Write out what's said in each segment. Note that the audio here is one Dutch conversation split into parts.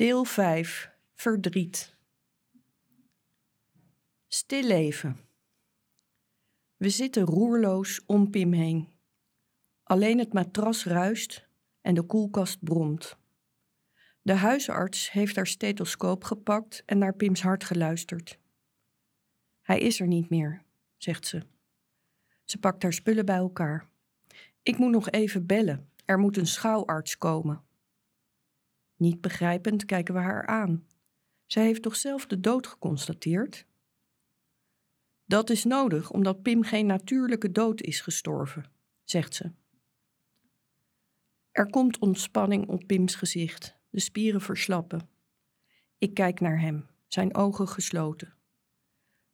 Deel 5. Verdriet. Stil leven. We zitten roerloos om Pim heen. Alleen het matras ruist en de koelkast bromt. De huisarts heeft haar stethoscoop gepakt en naar Pims hart geluisterd. Hij is er niet meer, zegt ze. Ze pakt haar spullen bij elkaar. Ik moet nog even bellen. Er moet een schouwarts komen. Niet begrijpend kijken we haar aan. Zij heeft toch zelf de dood geconstateerd? Dat is nodig omdat Pim geen natuurlijke dood is gestorven, zegt ze. Er komt ontspanning op Pims gezicht, de spieren verslappen. Ik kijk naar hem, zijn ogen gesloten.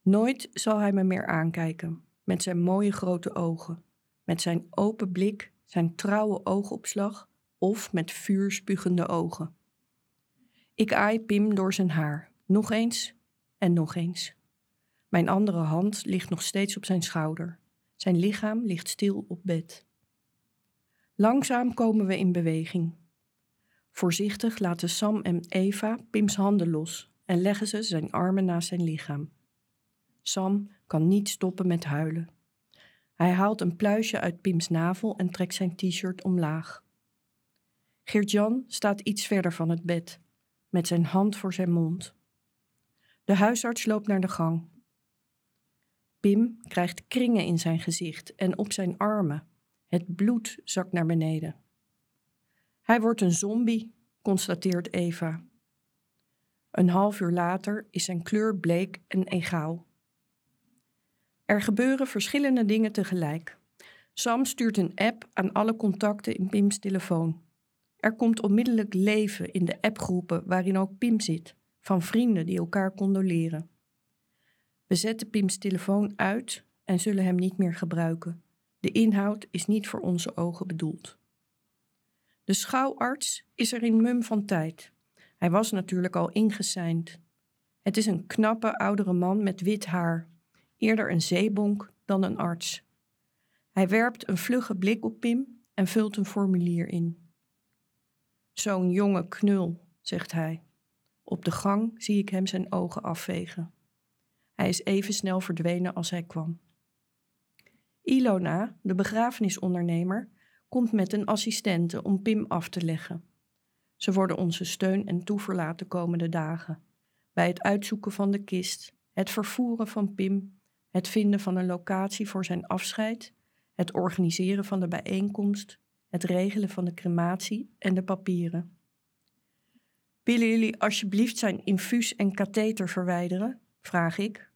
Nooit zal hij me meer aankijken, met zijn mooie grote ogen, met zijn open blik, zijn trouwe oogopslag of met vuurspugende ogen. Ik aai Pim door zijn haar, nog eens en nog eens. Mijn andere hand ligt nog steeds op zijn schouder. Zijn lichaam ligt stil op bed. Langzaam komen we in beweging. Voorzichtig laten Sam en Eva Pims handen los en leggen ze zijn armen naast zijn lichaam. Sam kan niet stoppen met huilen. Hij haalt een pluisje uit Pims navel en trekt zijn t-shirt omlaag. Geert-Jan staat iets verder van het bed, met zijn hand voor zijn mond. De huisarts loopt naar de gang. Pim krijgt kringen in zijn gezicht en op zijn armen. Het bloed zakt naar beneden. Hij wordt een zombie, constateert Eva. Een half uur later is zijn kleur bleek en egaal. Er gebeuren verschillende dingen tegelijk. Sam stuurt een app aan alle contacten in Pims telefoon. Er komt onmiddellijk leven in de appgroepen waarin ook Pim zit, van vrienden die elkaar condoleren. We zetten Pims telefoon uit en zullen hem niet meer gebruiken. De inhoud is niet voor onze ogen bedoeld. De schouwarts is er in mum van tijd. Hij was natuurlijk al ingeseind. Het is een knappe oudere man met wit haar, eerder een zeebonk dan een arts. Hij werpt een vlugge blik op Pim en vult een formulier in. Zo'n jonge knul, zegt hij. Op de gang zie ik hem zijn ogen afvegen. Hij is even snel verdwenen als hij kwam. Ilona, de begrafenisondernemer, komt met een assistente om Pim af te leggen. Ze worden onze steun en toeverlaat de komende dagen. Bij het uitzoeken van de kist, het vervoeren van Pim, het vinden van een locatie voor zijn afscheid, het organiseren van de bijeenkomst, het regelen van de crematie en de papieren. Willen jullie alsjeblieft zijn infuus en katheter verwijderen? vraag ik.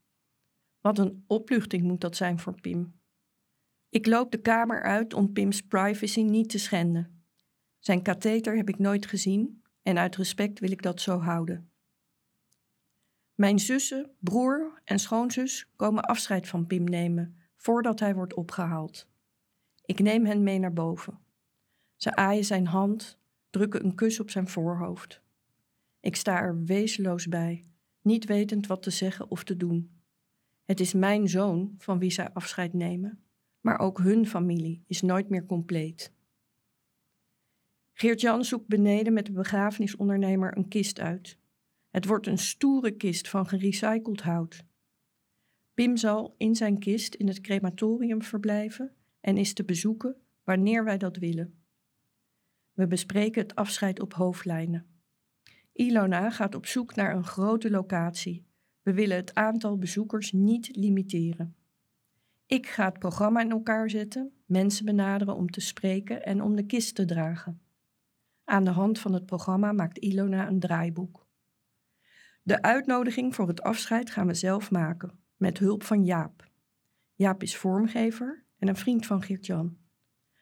Wat een opluchting moet dat zijn voor Pim. Ik loop de kamer uit om Pim's privacy niet te schenden. Zijn katheter heb ik nooit gezien en uit respect wil ik dat zo houden. Mijn zussen, broer en schoonzus komen afscheid van Pim nemen voordat hij wordt opgehaald. Ik neem hen mee naar boven. Ze aaien zijn hand, drukken een kus op zijn voorhoofd. Ik sta er wezenloos bij, niet wetend wat te zeggen of te doen. Het is mijn zoon van wie zij afscheid nemen, maar ook hun familie is nooit meer compleet. Geert-Jan zoekt beneden met de begrafenisondernemer een kist uit. Het wordt een stoere kist van gerecycled hout. Pim zal in zijn kist in het crematorium verblijven en is te bezoeken wanneer wij dat willen. We bespreken het afscheid op hoofdlijnen. Ilona gaat op zoek naar een grote locatie. We willen het aantal bezoekers niet limiteren. Ik ga het programma in elkaar zetten, mensen benaderen om te spreken en om de kist te dragen. Aan de hand van het programma maakt Ilona een draaiboek. De uitnodiging voor het afscheid gaan we zelf maken, met hulp van Jaap. Jaap is vormgever en een vriend van Geert-Jan.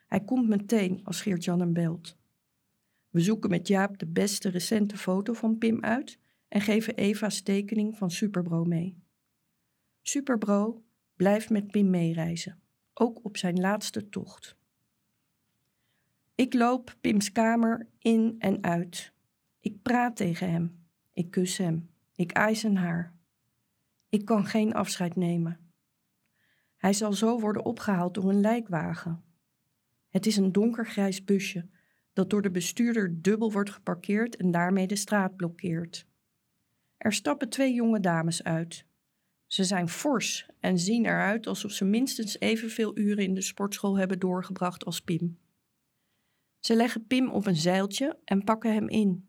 Hij komt meteen als Geert-Jan hem belt. We zoeken met Jaap de beste recente foto van Pim uit en geven Eva's tekening van Superbro mee. Superbro blijft met Pim meereizen, ook op zijn laatste tocht. Ik loop Pims kamer in en uit. Ik praat tegen hem. Ik kus hem. Ik eis zijn haar. Ik kan geen afscheid nemen. Hij zal zo worden opgehaald door een lijkwagen. Het is een donkergrijs busje dat door de bestuurder dubbel wordt geparkeerd en daarmee de straat blokkeert. Er stappen twee jonge dames uit. Ze zijn fors en zien eruit alsof ze minstens evenveel uren in de sportschool hebben doorgebracht als Pim. Ze leggen Pim op een zeiltje en pakken hem in.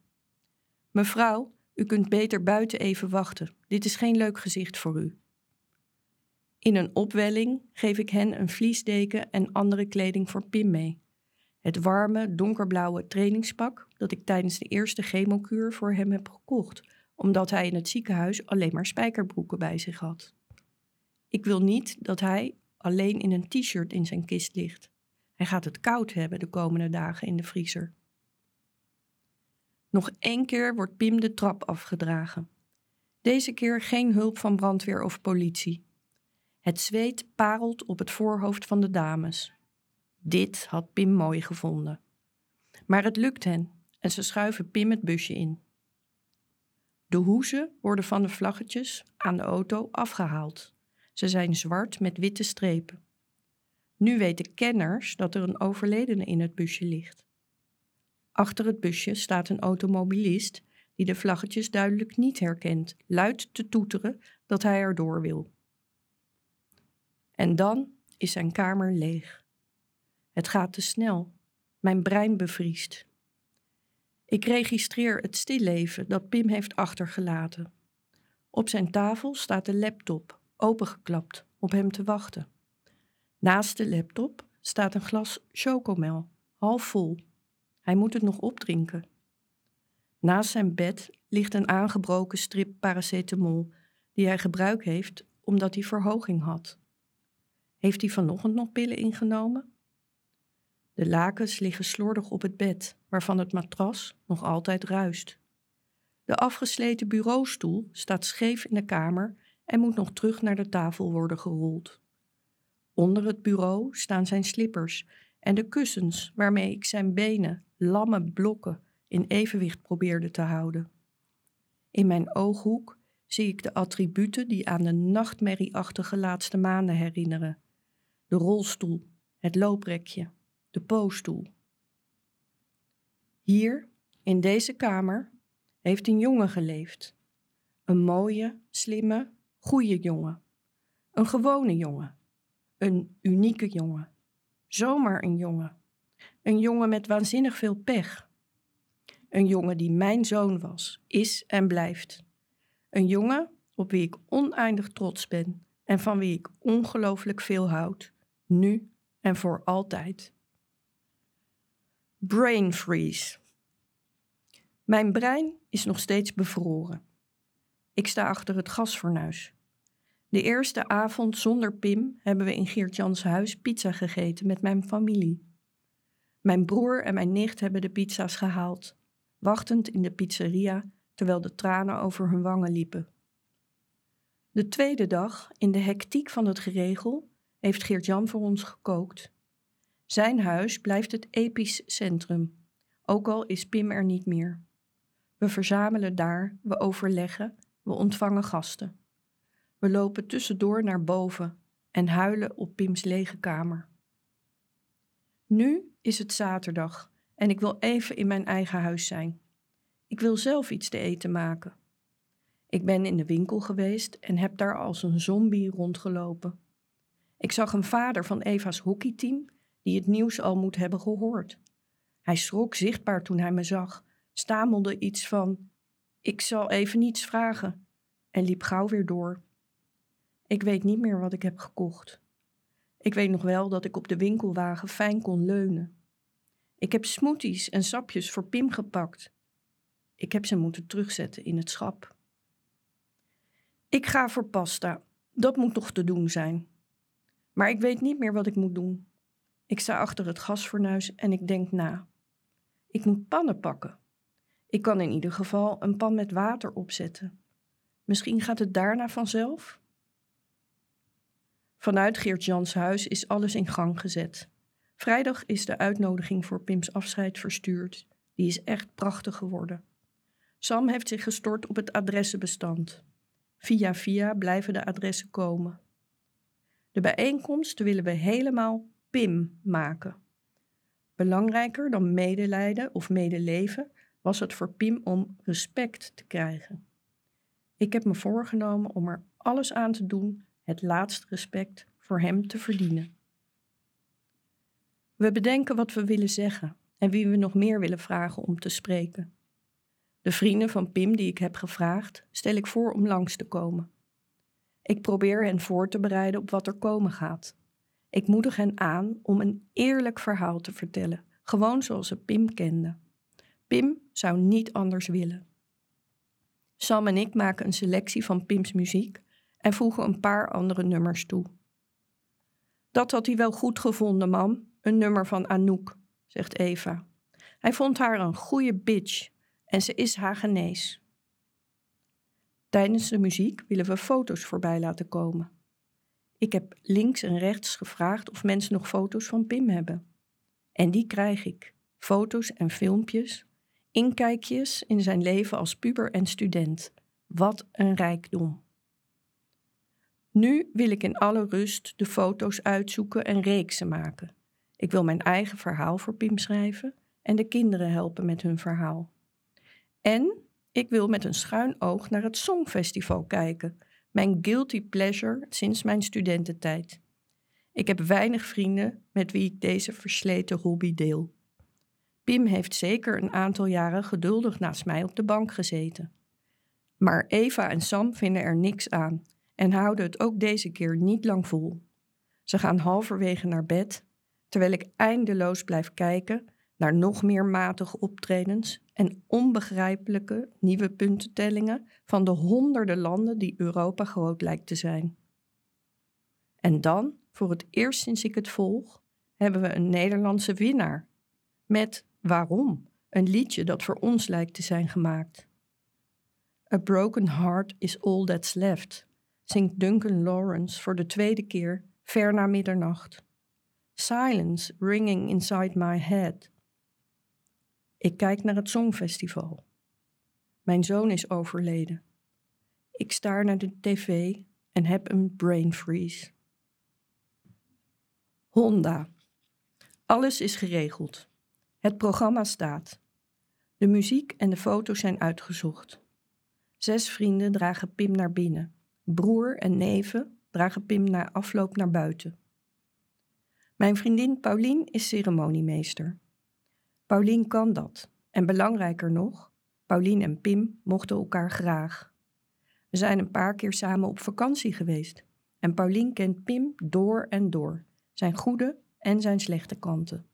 Mevrouw, u kunt beter buiten even wachten. Dit is geen leuk gezicht voor u. In een opwelling geef ik hen een vliesdeken en andere kleding voor Pim mee. Het warme, donkerblauwe trainingspak dat ik tijdens de eerste chemokuur voor hem heb gekocht, omdat hij in het ziekenhuis alleen maar spijkerbroeken bij zich had. Ik wil niet dat hij alleen in een t-shirt in zijn kist ligt. Hij gaat het koud hebben de komende dagen in de vriezer. Nog één keer wordt Pim de trap afgedragen. Deze keer geen hulp van brandweer of politie. Het zweet parelt op het voorhoofd van de dames. Dit had Pim mooi gevonden. Maar het lukt hen en ze schuiven Pim het busje in. De hoezen worden van de vlaggetjes aan de auto afgehaald. Ze zijn zwart met witte strepen. Nu weten kenners dat er een overledene in het busje ligt. Achter het busje staat een automobilist die de vlaggetjes duidelijk niet herkent, luid te toeteren dat hij erdoor wil. En dan is zijn kamer leeg. Het gaat te snel. Mijn brein bevriest. Ik registreer het stilleven dat Pim heeft achtergelaten. Op zijn tafel staat de laptop, opengeklapt, op hem te wachten. Naast de laptop staat een glas chocomel, half vol. Hij moet het nog opdrinken. Naast zijn bed ligt een aangebroken strip paracetamol die hij gebruik heeft omdat hij verhoging had. Heeft hij vanochtend nog pillen ingenomen? De lakens liggen slordig op het bed, waarvan het matras nog altijd ruist. De afgesleten bureaustoel staat scheef in de kamer en moet nog terug naar de tafel worden gerold. Onder het bureau staan zijn slippers en de kussens waarmee ik zijn benen, lamme blokken, in evenwicht probeerde te houden. In mijn ooghoek zie ik de attributen die aan de nachtmerrieachtige laatste maanden herinneren: de rolstoel, het looprekje, de poosstoel. Hier, in deze kamer, heeft een jongen geleefd. Een mooie, slimme, goede jongen. Een gewone jongen. Een unieke jongen. Zomaar een jongen. Een jongen met waanzinnig veel pech. Een jongen die mijn zoon was, is en blijft. Een jongen op wie ik oneindig trots ben en van wie ik ongelooflijk veel houd, nu en voor altijd. Brain freeze. Mijn brein is nog steeds bevroren. Ik sta achter het gasfornuis. De eerste avond zonder Pim hebben we in Geert-Jans huis pizza gegeten met mijn familie. Mijn broer en mijn nicht hebben de pizza's gehaald, wachtend in de pizzeria terwijl de tranen over hun wangen liepen. De tweede dag, in de hectiek van het geregel, heeft Geert-Jan voor ons gekookt. Zijn huis blijft het episch centrum, ook al is Pim er niet meer. We verzamelen daar, we overleggen, we ontvangen gasten. We lopen tussendoor naar boven en huilen op Pims lege kamer. Nu is het zaterdag en ik wil even in mijn eigen huis zijn. Ik wil zelf iets te eten maken. Ik ben in de winkel geweest en heb daar als een zombie rondgelopen. Ik zag een vader van Eva's hockeyteam die het nieuws al moet hebben gehoord. Hij schrok zichtbaar toen hij me zag, stamelde iets van: Ik zal even niets vragen, en liep gauw weer door. Ik weet niet meer wat ik heb gekocht. Ik weet nog wel dat ik op de winkelwagen fijn kon leunen. Ik heb smoothies en sapjes voor Pim gepakt. Ik heb ze moeten terugzetten in het schap. Ik ga voor pasta. Dat moet toch te doen zijn. Maar ik weet niet meer wat ik moet doen. Ik sta achter het gasfornuis en ik denk na. Ik moet pannen pakken. Ik kan in ieder geval een pan met water opzetten. Misschien gaat het daarna vanzelf? Vanuit Geert-Jans huis is alles in gang gezet. Vrijdag is de uitnodiging voor Pims afscheid verstuurd. Die is echt prachtig geworden. Sam heeft zich gestort op het adressenbestand. Via via blijven de adressen komen. De bijeenkomst willen we helemaal PIM maken. Belangrijker dan medelijden of medeleven was het voor Pim om respect te krijgen. Ik heb me voorgenomen om er alles aan te doen het laatste respect voor hem te verdienen. We bedenken wat we willen zeggen en wie we nog meer willen vragen om te spreken. De vrienden van Pim die ik heb gevraagd, stel ik voor om langs te komen. Ik probeer hen voor te bereiden op wat er komen gaat. Ik moedig hen aan om een eerlijk verhaal te vertellen, gewoon zoals ze Pim kenden. Pim zou niet anders willen. Sam en ik maken een selectie van Pims muziek en voegen een paar andere nummers toe. Dat had hij wel goed gevonden, mam, een nummer van Anouk, zegt Eva. Hij vond haar een goede bitch en ze is Hagenees. Tijdens de muziek willen we foto's voorbij laten komen. Ik heb links en rechts gevraagd of mensen nog foto's van Pim hebben. En die krijg ik. Foto's en filmpjes, inkijkjes in zijn leven als puber en student. Wat een rijkdom. Nu wil ik in alle rust de foto's uitzoeken en reeksen maken. Ik wil mijn eigen verhaal voor Pim schrijven en de kinderen helpen met hun verhaal. En ik wil met een schuin oog naar het Songfestival kijken, mijn guilty pleasure sinds mijn studententijd. Ik heb weinig vrienden met wie ik deze versleten hobby deel. Pim heeft zeker een aantal jaren geduldig naast mij op de bank gezeten. Maar Eva en Sam vinden er niks aan en houden het ook deze keer niet lang vol. Ze gaan halverwege naar bed, terwijl ik eindeloos blijf kijken naar nog meer matige optredens en onbegrijpelijke nieuwe puntentellingen van de honderden landen die Europa groot lijkt te zijn. En dan, voor het eerst sinds ik het volg, hebben we een Nederlandse winnaar. Met Waarom? Een liedje dat voor ons lijkt te zijn gemaakt. A broken heart is all that's left, zingt Duncan Lawrence voor de tweede keer ver na middernacht. Silence ringing inside my head. Ik kijk naar het Songfestival. Mijn zoon is overleden. Ik staar naar de tv en heb een brain freeze. Honda. Alles is geregeld. Het programma staat. De muziek en de foto's zijn uitgezocht. Zes vrienden dragen Pim naar binnen. Broer en neven dragen Pim na afloop naar buiten. Mijn vriendin Paulien is ceremoniemeester. Paulien kan dat. En belangrijker nog, Paulien en Pim mochten elkaar graag. We zijn een paar keer samen op vakantie geweest. En Paulien kent Pim door en door, zijn goede en zijn slechte kanten.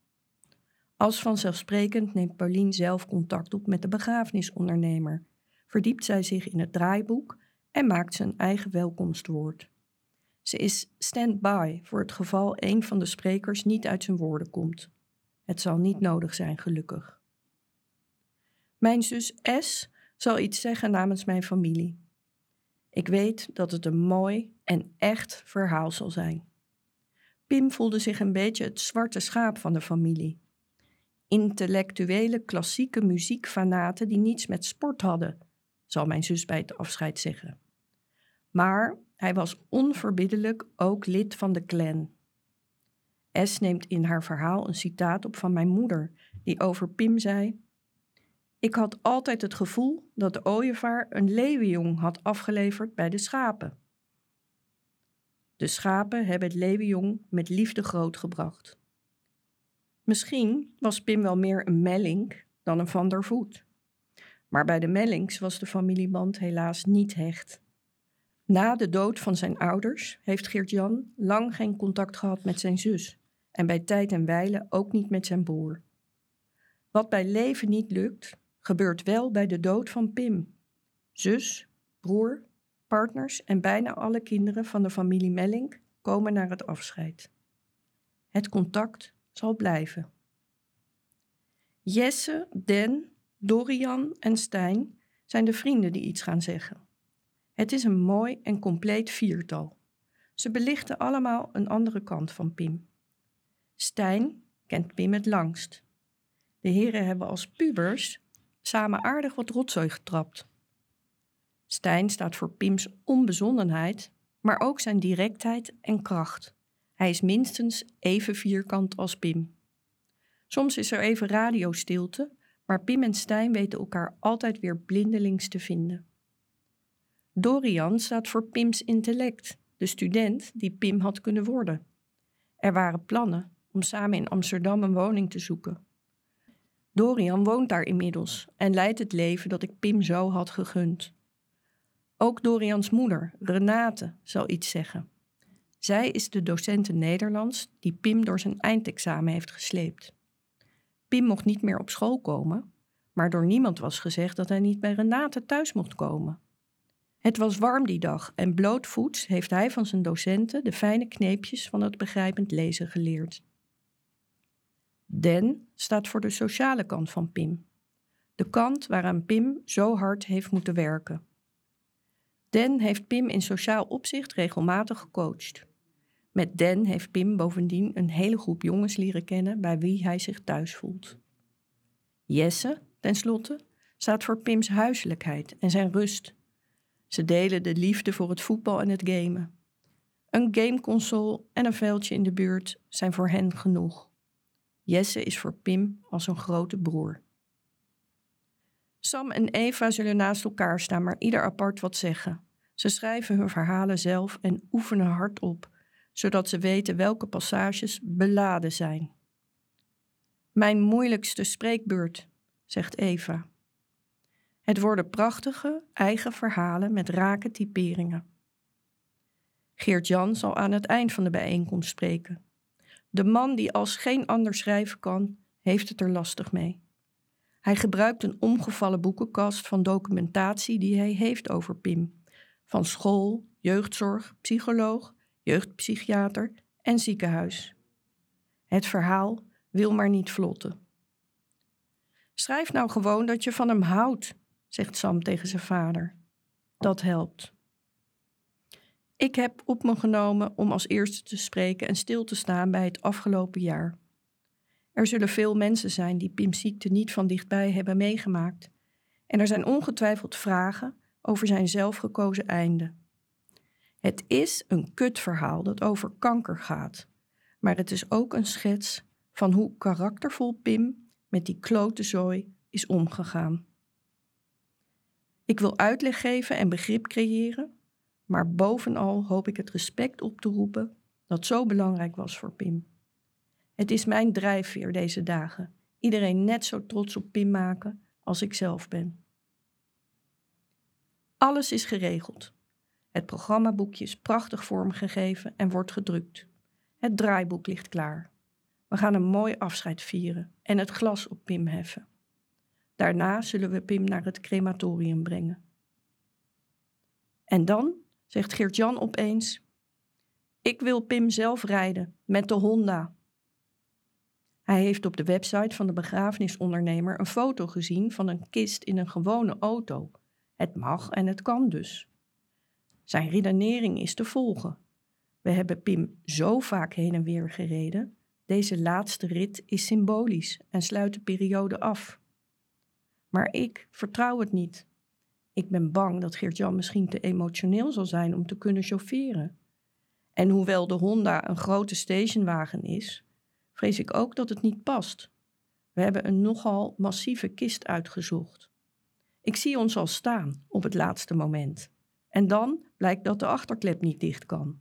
Als vanzelfsprekend neemt Paulien zelf contact op met de begrafenisondernemer, verdiept zij zich in het draaiboek en maakt zijn eigen welkomstwoord. Ze is stand-by voor het geval een van de sprekers niet uit zijn woorden komt. Het zal niet nodig zijn, gelukkig. Mijn zus S zal iets zeggen namens mijn familie. Ik weet dat het een mooi en echt verhaal zal zijn. Pim voelde zich een beetje het zwarte schaap van de familie. Intellectuele klassieke muziekfanaten die niets met sport hadden, zal mijn zus bij het afscheid zeggen. Maar hij was onverbiddelijk ook lid van de clan. S neemt in haar verhaal een citaat op van mijn moeder, die over Pim zei: Ik had altijd het gevoel dat de ooievaar een leeuwenjong had afgeleverd bij de schapen. De schapen hebben het leeuwenjong met liefde grootgebracht. Misschien was Pim wel meer een melling dan een van der Voet. Maar bij de Mellings was de familieband helaas niet hecht. Na de dood van zijn ouders heeft Geert-Jan lang geen contact gehad met zijn zus en bij tijd en wijle ook niet met zijn broer. Wat bij leven niet lukt, gebeurt wel bij de dood van Pim. Zus, broer, partners en bijna alle kinderen van de familie Melling komen naar het afscheid. Het contact zal blijven. Jesse, Den, Dorian en Stijn zijn de vrienden die iets gaan zeggen. Het is een mooi en compleet viertal. Ze belichten allemaal een andere kant van Pim. Stijn kent Pim het langst. De heren hebben als pubers samen aardig wat rotzooi getrapt. Stijn staat voor Pims onbezonnenheid, maar ook zijn directheid en kracht. Hij is minstens even vierkant als Pim. Soms is er even radiostilte, maar Pim en Stijn weten elkaar altijd weer blindelings te vinden. Dorian staat voor Pims intellect, de student die Pim had kunnen worden. Er waren plannen om samen in Amsterdam een woning te zoeken. Dorian woont daar inmiddels en leidt het leven dat ik Pim zo had gegund. Ook Dorians moeder, Renate, zal iets zeggen. Zij is de docent Nederlands die Pim door zijn eindexamen heeft gesleept. Pim mocht niet meer op school komen, maar door niemand was gezegd dat hij niet bij Renate thuis mocht komen. Het was warm die dag en blootvoets heeft hij van zijn docenten de fijne kneepjes van het begrijpend lezen geleerd. Den staat voor de sociale kant van Pim. De kant waaraan Pim zo hard heeft moeten werken. Den heeft Pim in sociaal opzicht regelmatig gecoacht. Met Den heeft Pim bovendien een hele groep jongens leren kennen bij wie hij zich thuis voelt. Jesse, tenslotte, staat voor Pims huiselijkheid en zijn rust. Ze delen de liefde voor het voetbal en het gamen. Een gameconsole en een veldje in de buurt zijn voor hen genoeg. Jesse is voor Pim als een grote broer. Sam en Eva zullen naast elkaar staan, maar ieder apart wat zeggen. Ze schrijven hun verhalen zelf en oefenen hardop, zodat ze weten welke passages beladen zijn. Mijn moeilijkste spreekbeurt, zegt Eva. Het worden prachtige, eigen verhalen met rake typeringen. Geert-Jan zal aan het eind van de bijeenkomst spreken. De man die als geen ander schrijven kan, heeft het er lastig mee. Hij gebruikt een omgevallen boekenkast van documentatie die hij heeft over Pim. Van school, jeugdzorg, psycholoog, jeugdpsychiater en ziekenhuis. Het verhaal wil maar niet vlotten. Schrijf nou gewoon dat je van hem houdt, zegt Sam tegen zijn vader. Dat helpt. Ik heb op me genomen om als eerste te spreken en stil te staan bij het afgelopen jaar. Er zullen veel mensen zijn die Pim's ziekte niet van dichtbij hebben meegemaakt. En er zijn ongetwijfeld vragen over zijn zelfgekozen einde. Het is een kutverhaal dat over kanker gaat, maar het is ook een schets van hoe karaktervol Pim met die klote zooi is omgegaan. Ik wil uitleg geven en begrip creëren, maar bovenal hoop ik het respect op te roepen dat zo belangrijk was voor Pim. Het is mijn drijfveer deze dagen. Iedereen net zo trots op Pim maken als ik zelf ben. Alles is geregeld. Het programmaboekje is prachtig vormgegeven en wordt gedrukt. Het draaiboek ligt klaar. We gaan een mooi afscheid vieren en het glas op Pim heffen. Daarna zullen we Pim naar het crematorium brengen. En dan, zegt Geert-Jan opeens, ik wil Pim zelf rijden met de Honda. Hij heeft op de website van de begrafenisondernemer een foto gezien van een kist in een gewone auto. Het mag en het kan dus. Zijn redenering is te volgen. We hebben Pim zo vaak heen en weer gereden. Deze laatste rit is symbolisch en sluit de periode af. Maar ik vertrouw het niet. Ik ben bang dat Geert-Jan misschien te emotioneel zal zijn om te kunnen chaufferen. En hoewel de Honda een grote stationwagen is, vrees ik ook dat het niet past. We hebben een nogal massieve kist uitgezocht. Ik zie ons al staan op het laatste moment. En dan blijkt dat de achterklep niet dicht kan.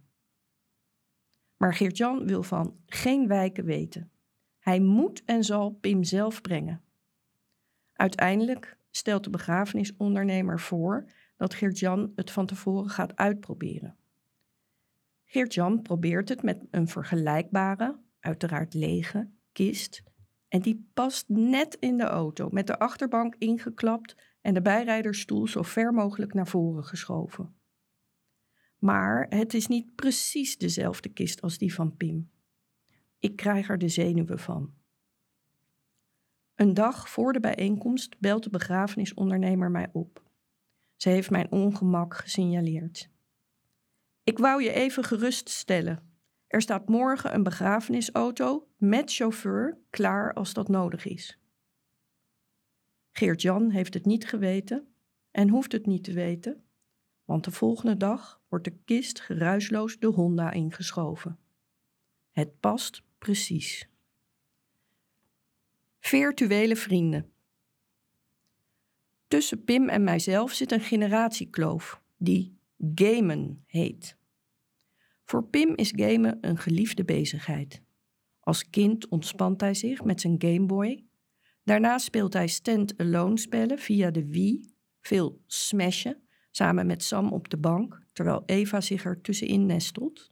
Maar Geert-Jan wil van geen wijken weten. Hij moet en zal Pim zelf brengen. Uiteindelijk stelt de begrafenisondernemer voor dat Geert-Jan het van tevoren gaat uitproberen. Geert-Jan probeert het met een vergelijkbare, uiteraard lege, kist en die past net in de auto, met de achterbank ingeklapt en de bijrijdersstoel zo ver mogelijk naar voren geschoven. Maar het is niet precies dezelfde kist als die van Pim. Ik krijg er de zenuwen van. Een dag voor de bijeenkomst belt de begrafenisondernemer mij op. Ze heeft mijn ongemak gesignaleerd. Ik wou je even geruststellen. Er staat morgen een begrafenisauto met chauffeur klaar als dat nodig is. Geert-Jan heeft het niet geweten en hoeft het niet te weten, want de volgende dag wordt de kist geruisloos de Honda ingeschoven. Het past precies. Virtuele vrienden. Tussen Pim en mijzelf zit een generatiekloof die gamen heet. Voor Pim is gamen een geliefde bezigheid. Als kind ontspant hij zich met zijn Gameboy. Daarna speelt hij stand-alone spellen via de Wii, veel smashen, samen met Sam op de bank, terwijl Eva zich er tussenin nestelt.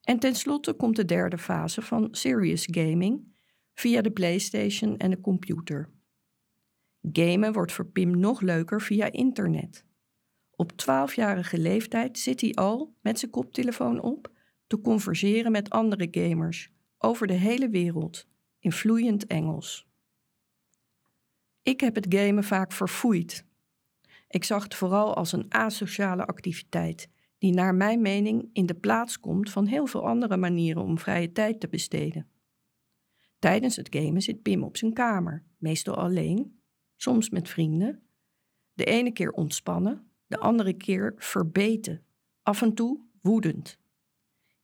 En tenslotte komt de derde fase van serious gaming via de PlayStation en de computer. Gamen wordt voor Pim nog leuker via internet. Op 12-jarige leeftijd zit hij al met zijn koptelefoon op te converseren met andere gamers over de hele wereld in vloeiend Engels. Ik heb het gamen vaak verfoeid. Ik zag het vooral als een asociale activiteit die naar mijn mening in de plaats komt van heel veel andere manieren om vrije tijd te besteden. Tijdens het gamen zit Pim op zijn kamer, meestal alleen, soms met vrienden. De ene keer ontspannen, de andere keer verbeten, af en toe woedend.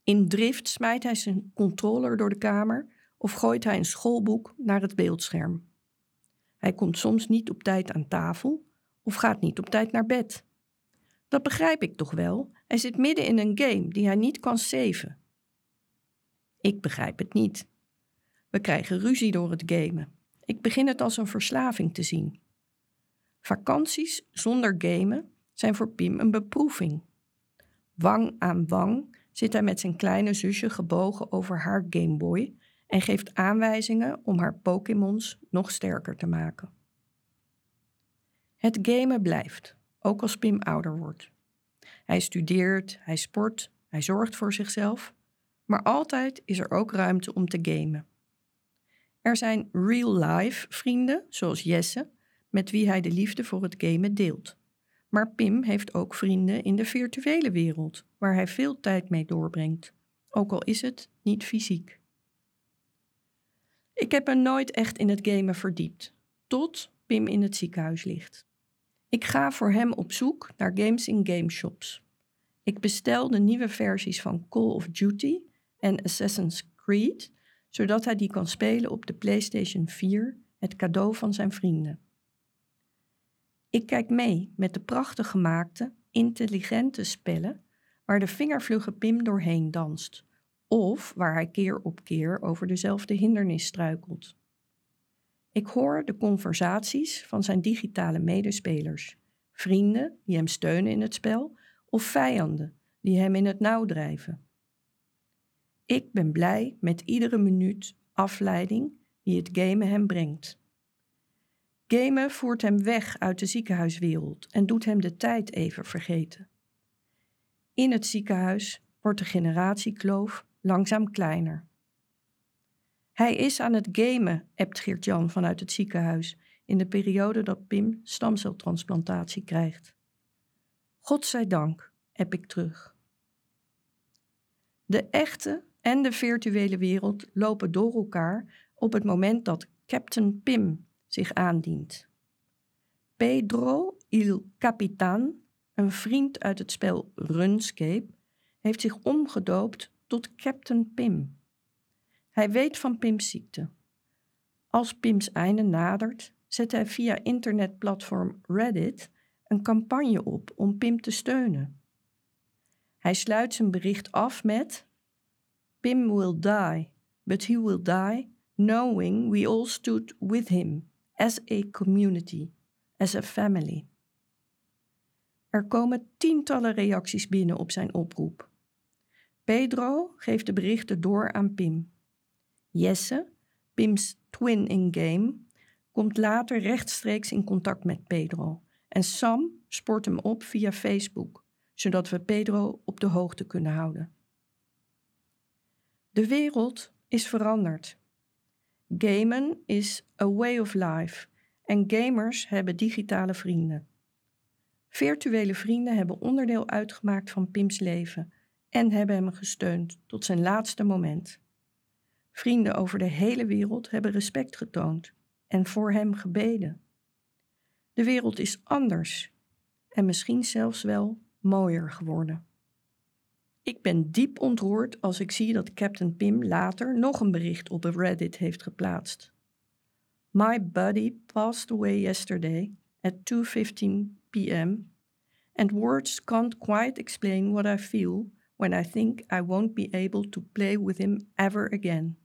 In drift smijt hij zijn controller door de kamer of gooit hij een schoolboek naar het beeldscherm. Hij komt soms niet op tijd aan tafel of gaat niet op tijd naar bed. Dat begrijp ik toch wel. Hij zit midden in een game die hij niet kan saven. Ik begrijp het niet. We krijgen ruzie door het gamen. Ik begin het als een verslaving te zien. Vakanties zonder gamen zijn voor Pim een beproeving. Wang aan wang zit hij met zijn kleine zusje gebogen over haar Gameboy en geeft aanwijzingen om haar Pokémons nog sterker te maken. Het gamen blijft, ook als Pim ouder wordt. Hij studeert, hij sport, hij zorgt voor zichzelf, maar altijd is er ook ruimte om te gamen. Er zijn real-life vrienden, zoals Jesse, met wie hij de liefde voor het gamen deelt. Maar Pim heeft ook vrienden in de virtuele wereld, waar hij veel tijd mee doorbrengt, ook al is het niet fysiek. Ik heb me nooit echt in het gamen verdiept, tot Pim in het ziekenhuis ligt. Ik ga voor hem op zoek naar games in gameshops. Ik bestel de nieuwe versies van Call of Duty en Assassin's Creed, zodat hij die kan spelen op de PlayStation 4, het cadeau van zijn vrienden. Ik kijk mee met de prachtig gemaakte, intelligente spellen waar de vingervlugge Pim doorheen danst, of waar hij keer op keer over dezelfde hindernis struikelt. Ik hoor de conversaties van zijn digitale medespelers, vrienden die hem steunen in het spel of vijanden die hem in het nauw drijven. Ik ben blij met iedere minuut afleiding die het gamen hem brengt. Gamen voert hem weg uit de ziekenhuiswereld en doet hem de tijd even vergeten. In het ziekenhuis wordt de generatiekloof langzaam kleiner. Hij is aan het gamen, ebt Geert-Jan vanuit het ziekenhuis in de periode dat Pim stamceltransplantatie krijgt. Godzijdank, heb ik terug. De echte en de virtuele wereld lopen door elkaar op het moment dat Captain Pim zich aandient. Pedro il Capitan, een vriend uit het spel RuneScape, heeft zich omgedoopt tot Captain Pim. Hij weet van Pim's ziekte. Als Pim's einde nadert, zet hij via internetplatform Reddit een campagne op om Pim te steunen. Hij sluit zijn bericht af met: Pim will die, but he will die knowing we all stood with him as a community, as a family. Er komen tientallen reacties binnen op zijn oproep. Pedro geeft de berichten door aan Pim. Jesse, Pim's twin in game, komt later rechtstreeks in contact met Pedro en Sam spoort hem op via Facebook, zodat we Pedro op de hoogte kunnen houden. De wereld is veranderd. Gamen is a way of life en gamers hebben digitale vrienden. Virtuele vrienden hebben onderdeel uitgemaakt van Pim's leven en hebben hem gesteund tot zijn laatste moment. Vrienden over de hele wereld hebben respect getoond en voor hem gebeden. De wereld is anders en misschien zelfs wel mooier geworden. Ik ben diep ontroerd als ik zie dat Captain Pim later nog een bericht op Reddit heeft geplaatst. My buddy passed away yesterday at 2:15 p.m. and words can't quite explain what I feel when I think I won't be able to play with him ever again.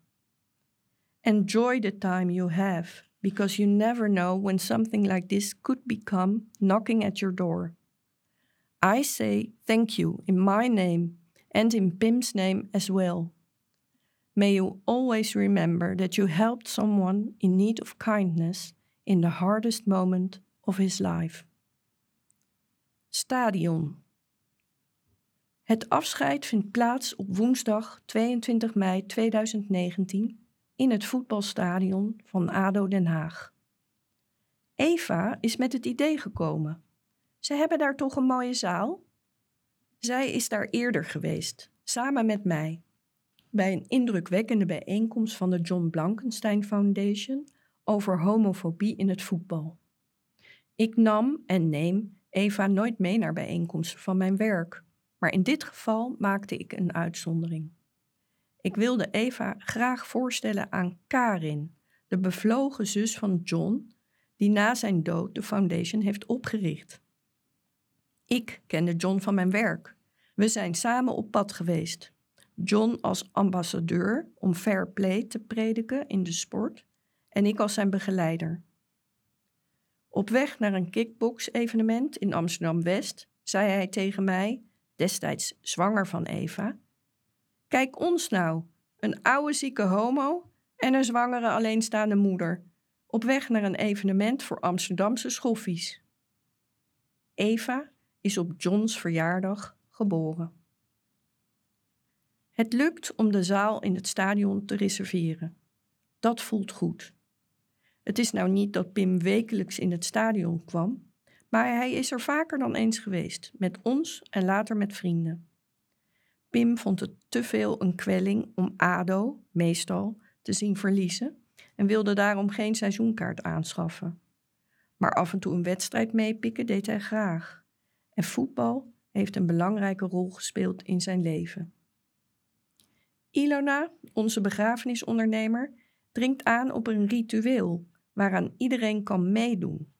Enjoy the time you have because you never know when something like this could become knocking at your door. I say thank you in my name and in Pim's name as well. May you always remember that you helped someone in need of kindness in the hardest moment of his life. Stadion. Het afscheid vindt plaats op woensdag 22 mei 2019 in het voetbalstadion van ADO Den Haag. Eva is met het idee gekomen. Ze hebben daar toch een mooie zaal? Zij is daar eerder geweest, samen met mij, bij een indrukwekkende bijeenkomst van de John Blankenstein Foundation over homofobie in het voetbal. Ik nam en neem Eva nooit mee naar bijeenkomsten van mijn werk, maar in dit geval maakte ik een uitzondering. Ik wilde Eva graag voorstellen aan Karin, de bevlogen zus van John, die na zijn dood de foundation heeft opgericht. Ik kende John van mijn werk. We zijn samen op pad geweest. John als ambassadeur om fair play te prediken in de sport en ik als zijn begeleider. Op weg naar een kickbox-evenement in Amsterdam-West zei hij tegen mij, destijds zwanger van Eva: Kijk ons nou, een oude zieke homo en een zwangere alleenstaande moeder, op weg naar een evenement voor Amsterdamse schoffies. Eva is op Johns verjaardag geboren. Het lukt om de zaal in het stadion te reserveren. Dat voelt goed. Het is nou niet dat Pim wekelijks in het stadion kwam, maar hij is er vaker dan eens geweest, met ons en later met vrienden. Pim vond het te veel een kwelling om ADO, meestal, te zien verliezen en wilde daarom geen seizoenkaart aanschaffen. Maar af en toe een wedstrijd meepikken deed hij graag. En voetbal heeft een belangrijke rol gespeeld in zijn leven. Ilona, onze begrafenisondernemer, dringt aan op een ritueel waaraan iedereen kan meedoen.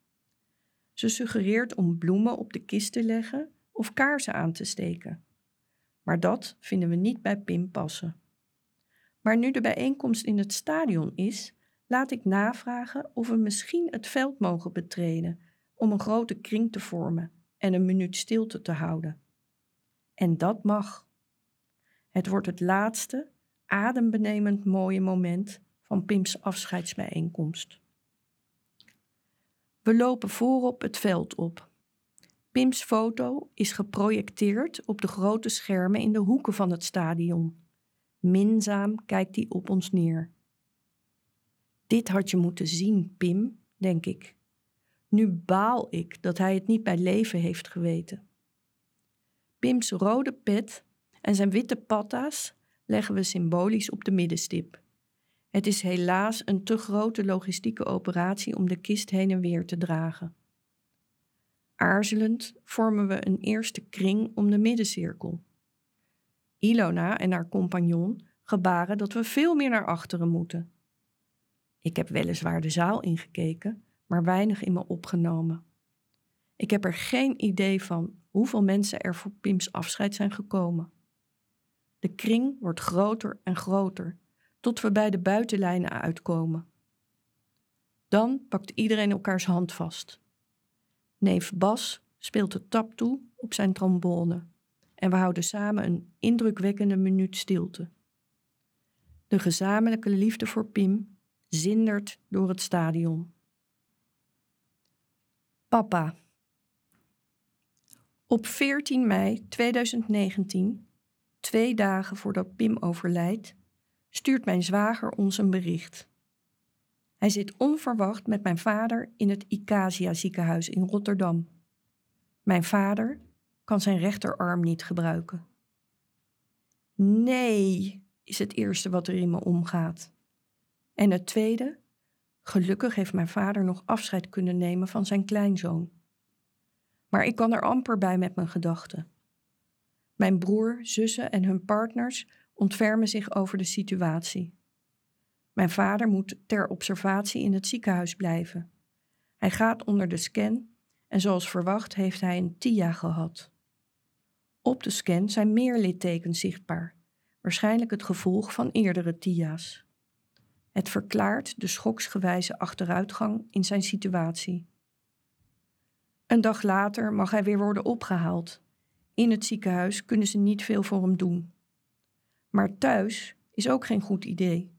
Ze suggereert om bloemen op de kist te leggen of kaarsen aan te steken. Maar dat vinden we niet bij Pim passen. Maar nu de bijeenkomst in het stadion is, laat ik navragen of we misschien het veld mogen betreden om een grote kring te vormen en een minuut stilte te houden. En dat mag. Het wordt het laatste, adembenemend mooie moment van Pims afscheidsbijeenkomst. We lopen voorop het veld op. Pims foto is geprojecteerd op de grote schermen in de hoeken van het stadion. Minzaam kijkt hij op ons neer. Dit had je moeten zien, Pim, denk ik. Nu baal ik dat hij het niet bij leven heeft geweten. Pims rode pet en zijn witte patta's leggen we symbolisch op de middenstip. Het is helaas een te grote logistieke operatie om de kist heen en weer te dragen. Aarzelend vormen we een eerste kring om de middencirkel. Ilona en haar compagnon gebaren dat we veel meer naar achteren moeten. Ik heb weliswaar de zaal ingekeken, maar weinig in me opgenomen. Ik heb er geen idee van hoeveel mensen er voor Pims afscheid zijn gekomen. De kring wordt groter en groter, tot we bij de buitenlijnen uitkomen. Dan pakt iedereen elkaars hand vast. Neef Bas speelt de tap toe op zijn trombone en we houden samen een indrukwekkende minuut stilte. De gezamenlijke liefde voor Pim zindert door het stadion. Papa. Op 14 mei 2019, twee dagen voordat Pim overlijdt, stuurt mijn zwager ons een bericht. Hij zit onverwacht met mijn vader in het Icasia ziekenhuis in Rotterdam. Mijn vader kan zijn rechterarm niet gebruiken. Nee, is het eerste wat er in me omgaat. En het tweede, gelukkig heeft mijn vader nog afscheid kunnen nemen van zijn kleinzoon. Maar ik kan er amper bij met mijn gedachten. Mijn broer, zussen en hun partners ontfermen zich over de situatie. Mijn vader moet ter observatie in het ziekenhuis blijven. Hij gaat onder de scan en zoals verwacht heeft hij een TIA gehad. Op de scan zijn meer littekens zichtbaar, waarschijnlijk het gevolg van eerdere TIA's. Het verklaart de schoksgewijze achteruitgang in zijn situatie. Een dag later mag hij weer worden opgehaald. In het ziekenhuis kunnen ze niet veel voor hem doen. Maar thuis is ook geen goed idee.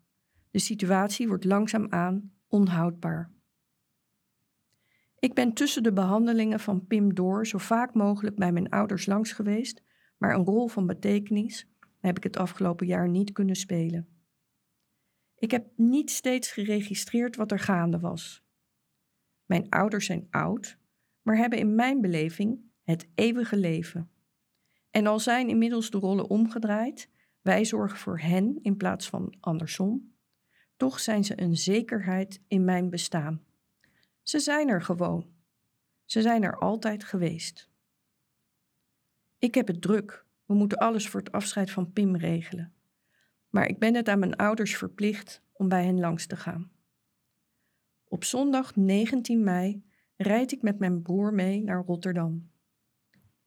De situatie wordt langzaamaan onhoudbaar. Ik ben tussen de behandelingen van Pim door zo vaak mogelijk bij mijn ouders langs geweest, maar een rol van betekenis heb ik het afgelopen jaar niet kunnen spelen. Ik heb niet steeds geregistreerd wat er gaande was. Mijn ouders zijn oud, maar hebben in mijn beleving het eeuwige leven. En al zijn inmiddels de rollen omgedraaid, wij zorgen voor hen in plaats van andersom, toch zijn ze een zekerheid in mijn bestaan. Ze zijn er gewoon. Ze zijn er altijd geweest. Ik heb het druk. We moeten alles voor het afscheid van Pim regelen. Maar ik ben het aan mijn ouders verplicht om bij hen langs te gaan. Op zondag 19 mei rijd ik met mijn broer mee naar Rotterdam.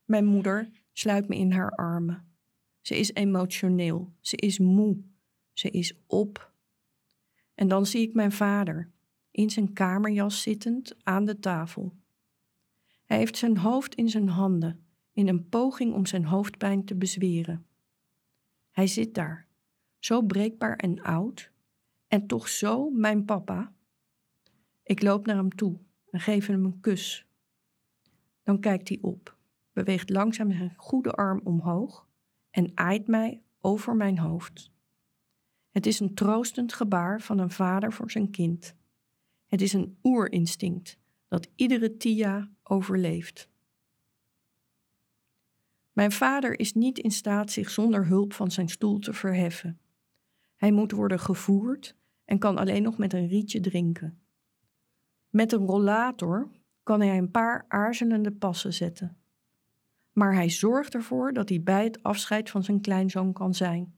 Mijn moeder sluit me in haar armen. Ze is emotioneel, ze is moe, ze is op. En dan zie ik mijn vader, in zijn kamerjas zittend aan de tafel. Hij heeft zijn hoofd in zijn handen, in een poging om zijn hoofdpijn te bezweren. Hij zit daar, zo breekbaar en oud, en toch zo mijn papa. Ik loop naar hem toe en geef hem een kus. Dan kijkt hij op, beweegt langzaam zijn goede arm omhoog en aait mij over mijn hoofd. Het is een troostend gebaar van een vader voor zijn kind. Het is een oerinstinct dat iedere Tia overleeft. Mijn vader is niet in staat zich zonder hulp van zijn stoel te verheffen. Hij moet worden gevoerd en kan alleen nog met een rietje drinken. Met een rollator kan hij een paar aarzelende passen zetten. Maar hij zorgt ervoor dat hij bij het afscheid van zijn kleinzoon kan zijn.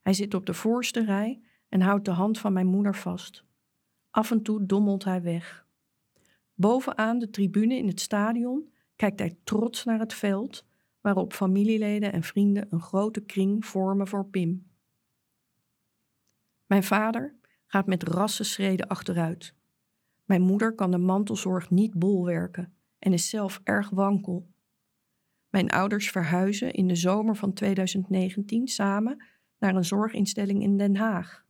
Hij zit op de voorste rij en houdt de hand van mijn moeder vast. Af en toe dommelt hij weg. Bovenaan de tribune in het stadion kijkt hij trots naar het veld, waarop familieleden en vrienden een grote kring vormen voor Pim. Mijn vader gaat met rassenschreden achteruit. Mijn moeder kan de mantelzorg niet bolwerken en is zelf erg wankel. Mijn ouders verhuizen in de zomer van 2019 samen naar een zorginstelling in Den Haag.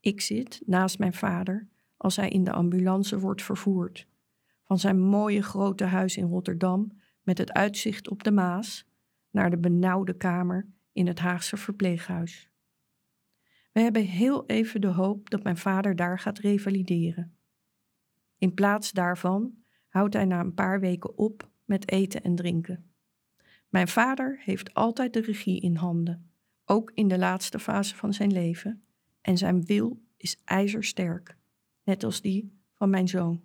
Ik zit naast mijn vader als hij in de ambulance wordt vervoerd. Van zijn mooie grote huis in Rotterdam met het uitzicht op de Maas naar de benauwde kamer in het Haagse verpleeghuis. We hebben heel even de hoop dat mijn vader daar gaat revalideren. In plaats daarvan houdt hij na een paar weken op met eten en drinken. Mijn vader heeft altijd de regie in handen, ook in de laatste fase van zijn leven, en zijn wil is ijzersterk, net als die van mijn zoon.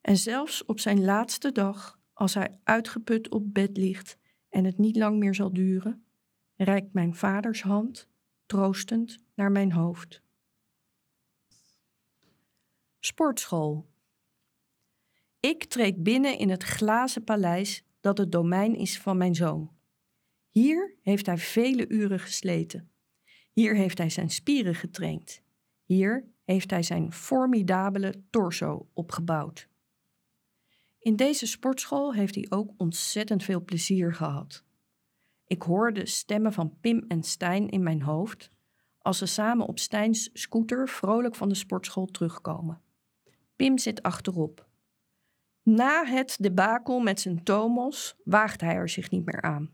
En zelfs op zijn laatste dag, als hij uitgeput op bed ligt en het niet lang meer zal duren, reikt mijn vaders hand troostend naar mijn hoofd. Sportschool. Ik treed binnen in het glazen paleis dat het domein is van mijn zoon. Hier heeft hij vele uren gesleten. Hier heeft hij zijn spieren getraind. Hier heeft hij zijn formidabele torso opgebouwd. In deze sportschool heeft hij ook ontzettend veel plezier gehad. Ik hoorde stemmen van Pim en Stijn in mijn hoofd als ze samen op Stijns scooter vrolijk van de sportschool terugkomen. Pim zit achterop. Na het debakel met zijn Tomos waagt hij er zich niet meer aan.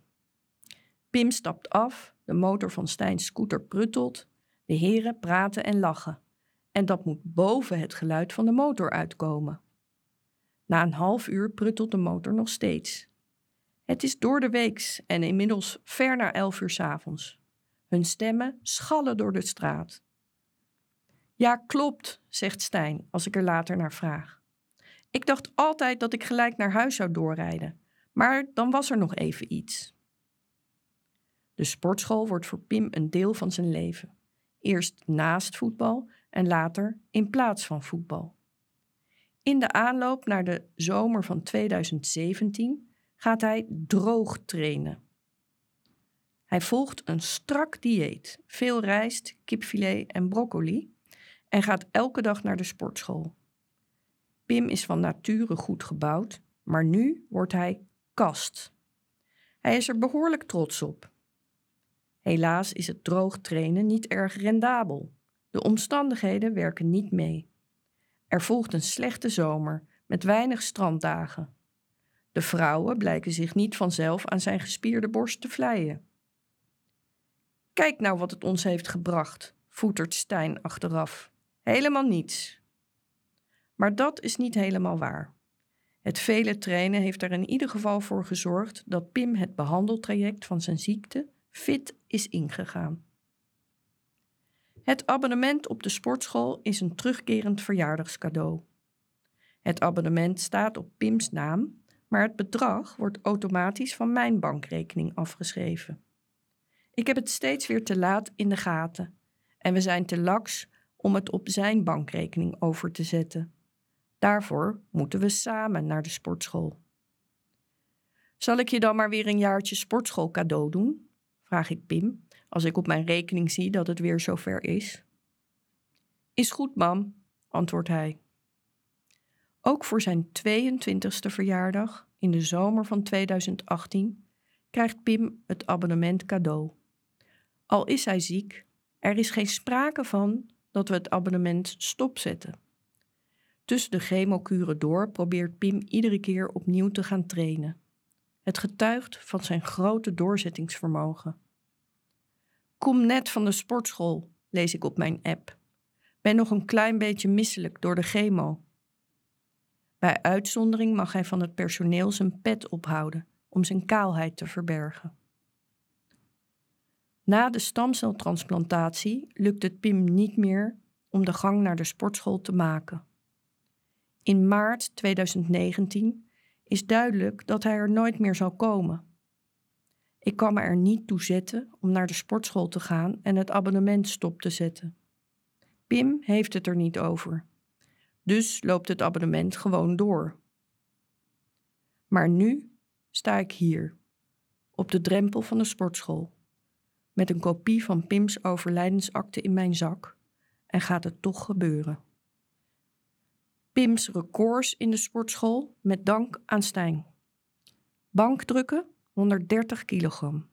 Pim stapt af, de motor van Stijns scooter pruttelt, de heren praten en lachen. En dat moet boven het geluid van de motor uitkomen. Na een half uur pruttelt de motor nog steeds. Het is door de weeks en inmiddels ver na elf uur s avonds. Hun stemmen schallen door de straat. Ja, klopt, zegt Stijn als ik er later naar vraag. Ik dacht altijd dat ik gelijk naar huis zou doorrijden, maar dan was er nog even iets. De sportschool wordt voor Pim een deel van zijn leven. eerst naast voetbal en later in plaats van voetbal. In de aanloop naar de zomer van 2017 gaat hij droog trainen. Hij volgt een strak dieet, veel rijst, kipfilet en broccoli en gaat elke dag naar de sportschool. Pim is van nature goed gebouwd, maar nu wordt hij kast. Hij is er behoorlijk trots op. Helaas is het droog trainen niet erg rendabel. De omstandigheden werken niet mee. Er volgt een slechte zomer met weinig stranddagen. De vrouwen blijken zich niet vanzelf aan zijn gespierde borst te vleien. Kijk nou wat het ons heeft gebracht, voetert Stijn achteraf. Helemaal niets. Maar dat is niet helemaal waar. Het vele trainen heeft er in ieder geval voor gezorgd dat Pim het behandeltraject van zijn ziekte fit is ingegaan. Het abonnement op de sportschool is een terugkerend verjaardagscadeau. Het abonnement staat op Pims naam, maar het bedrag wordt automatisch van mijn bankrekening afgeschreven. Ik heb het steeds weer te laat in de gaten en we zijn te laks om het op zijn bankrekening over te zetten. Daarvoor moeten we samen naar de sportschool. Zal ik je dan maar weer een jaartje sportschool cadeau doen? vraag ik Pim als ik op mijn rekening zie dat het weer zover is. Is goed, mam, antwoordt hij. Ook voor zijn 22e verjaardag in de zomer van 2018 krijgt Pim het abonnement cadeau. Al is hij ziek, er is geen sprake van dat we het abonnement stopzetten. Tussen de chemokuren door probeert Pim iedere keer opnieuw te gaan trainen. Het getuigt van zijn grote doorzettingsvermogen. Kom net van de sportschool, lees ik op mijn app. Ben nog een klein beetje misselijk door de chemo. Bij uitzondering mag hij van het personeel zijn pet ophouden om zijn kaalheid te verbergen. Na de stamceltransplantatie lukt het Pim niet meer om de gang naar de sportschool te maken. In maart 2019 is duidelijk dat hij er nooit meer zal komen. Ik kan me er niet toe zetten om naar de sportschool te gaan en het abonnement stop te zetten. Pim heeft het er niet over. Dus loopt het abonnement gewoon door. Maar nu sta ik hier, op de drempel van de sportschool, met een kopie van Pims overlijdensakte in mijn zak en gaat het toch gebeuren. Pims records in de sportschool met dank aan Stijn. Bankdrukken 130 kilogram.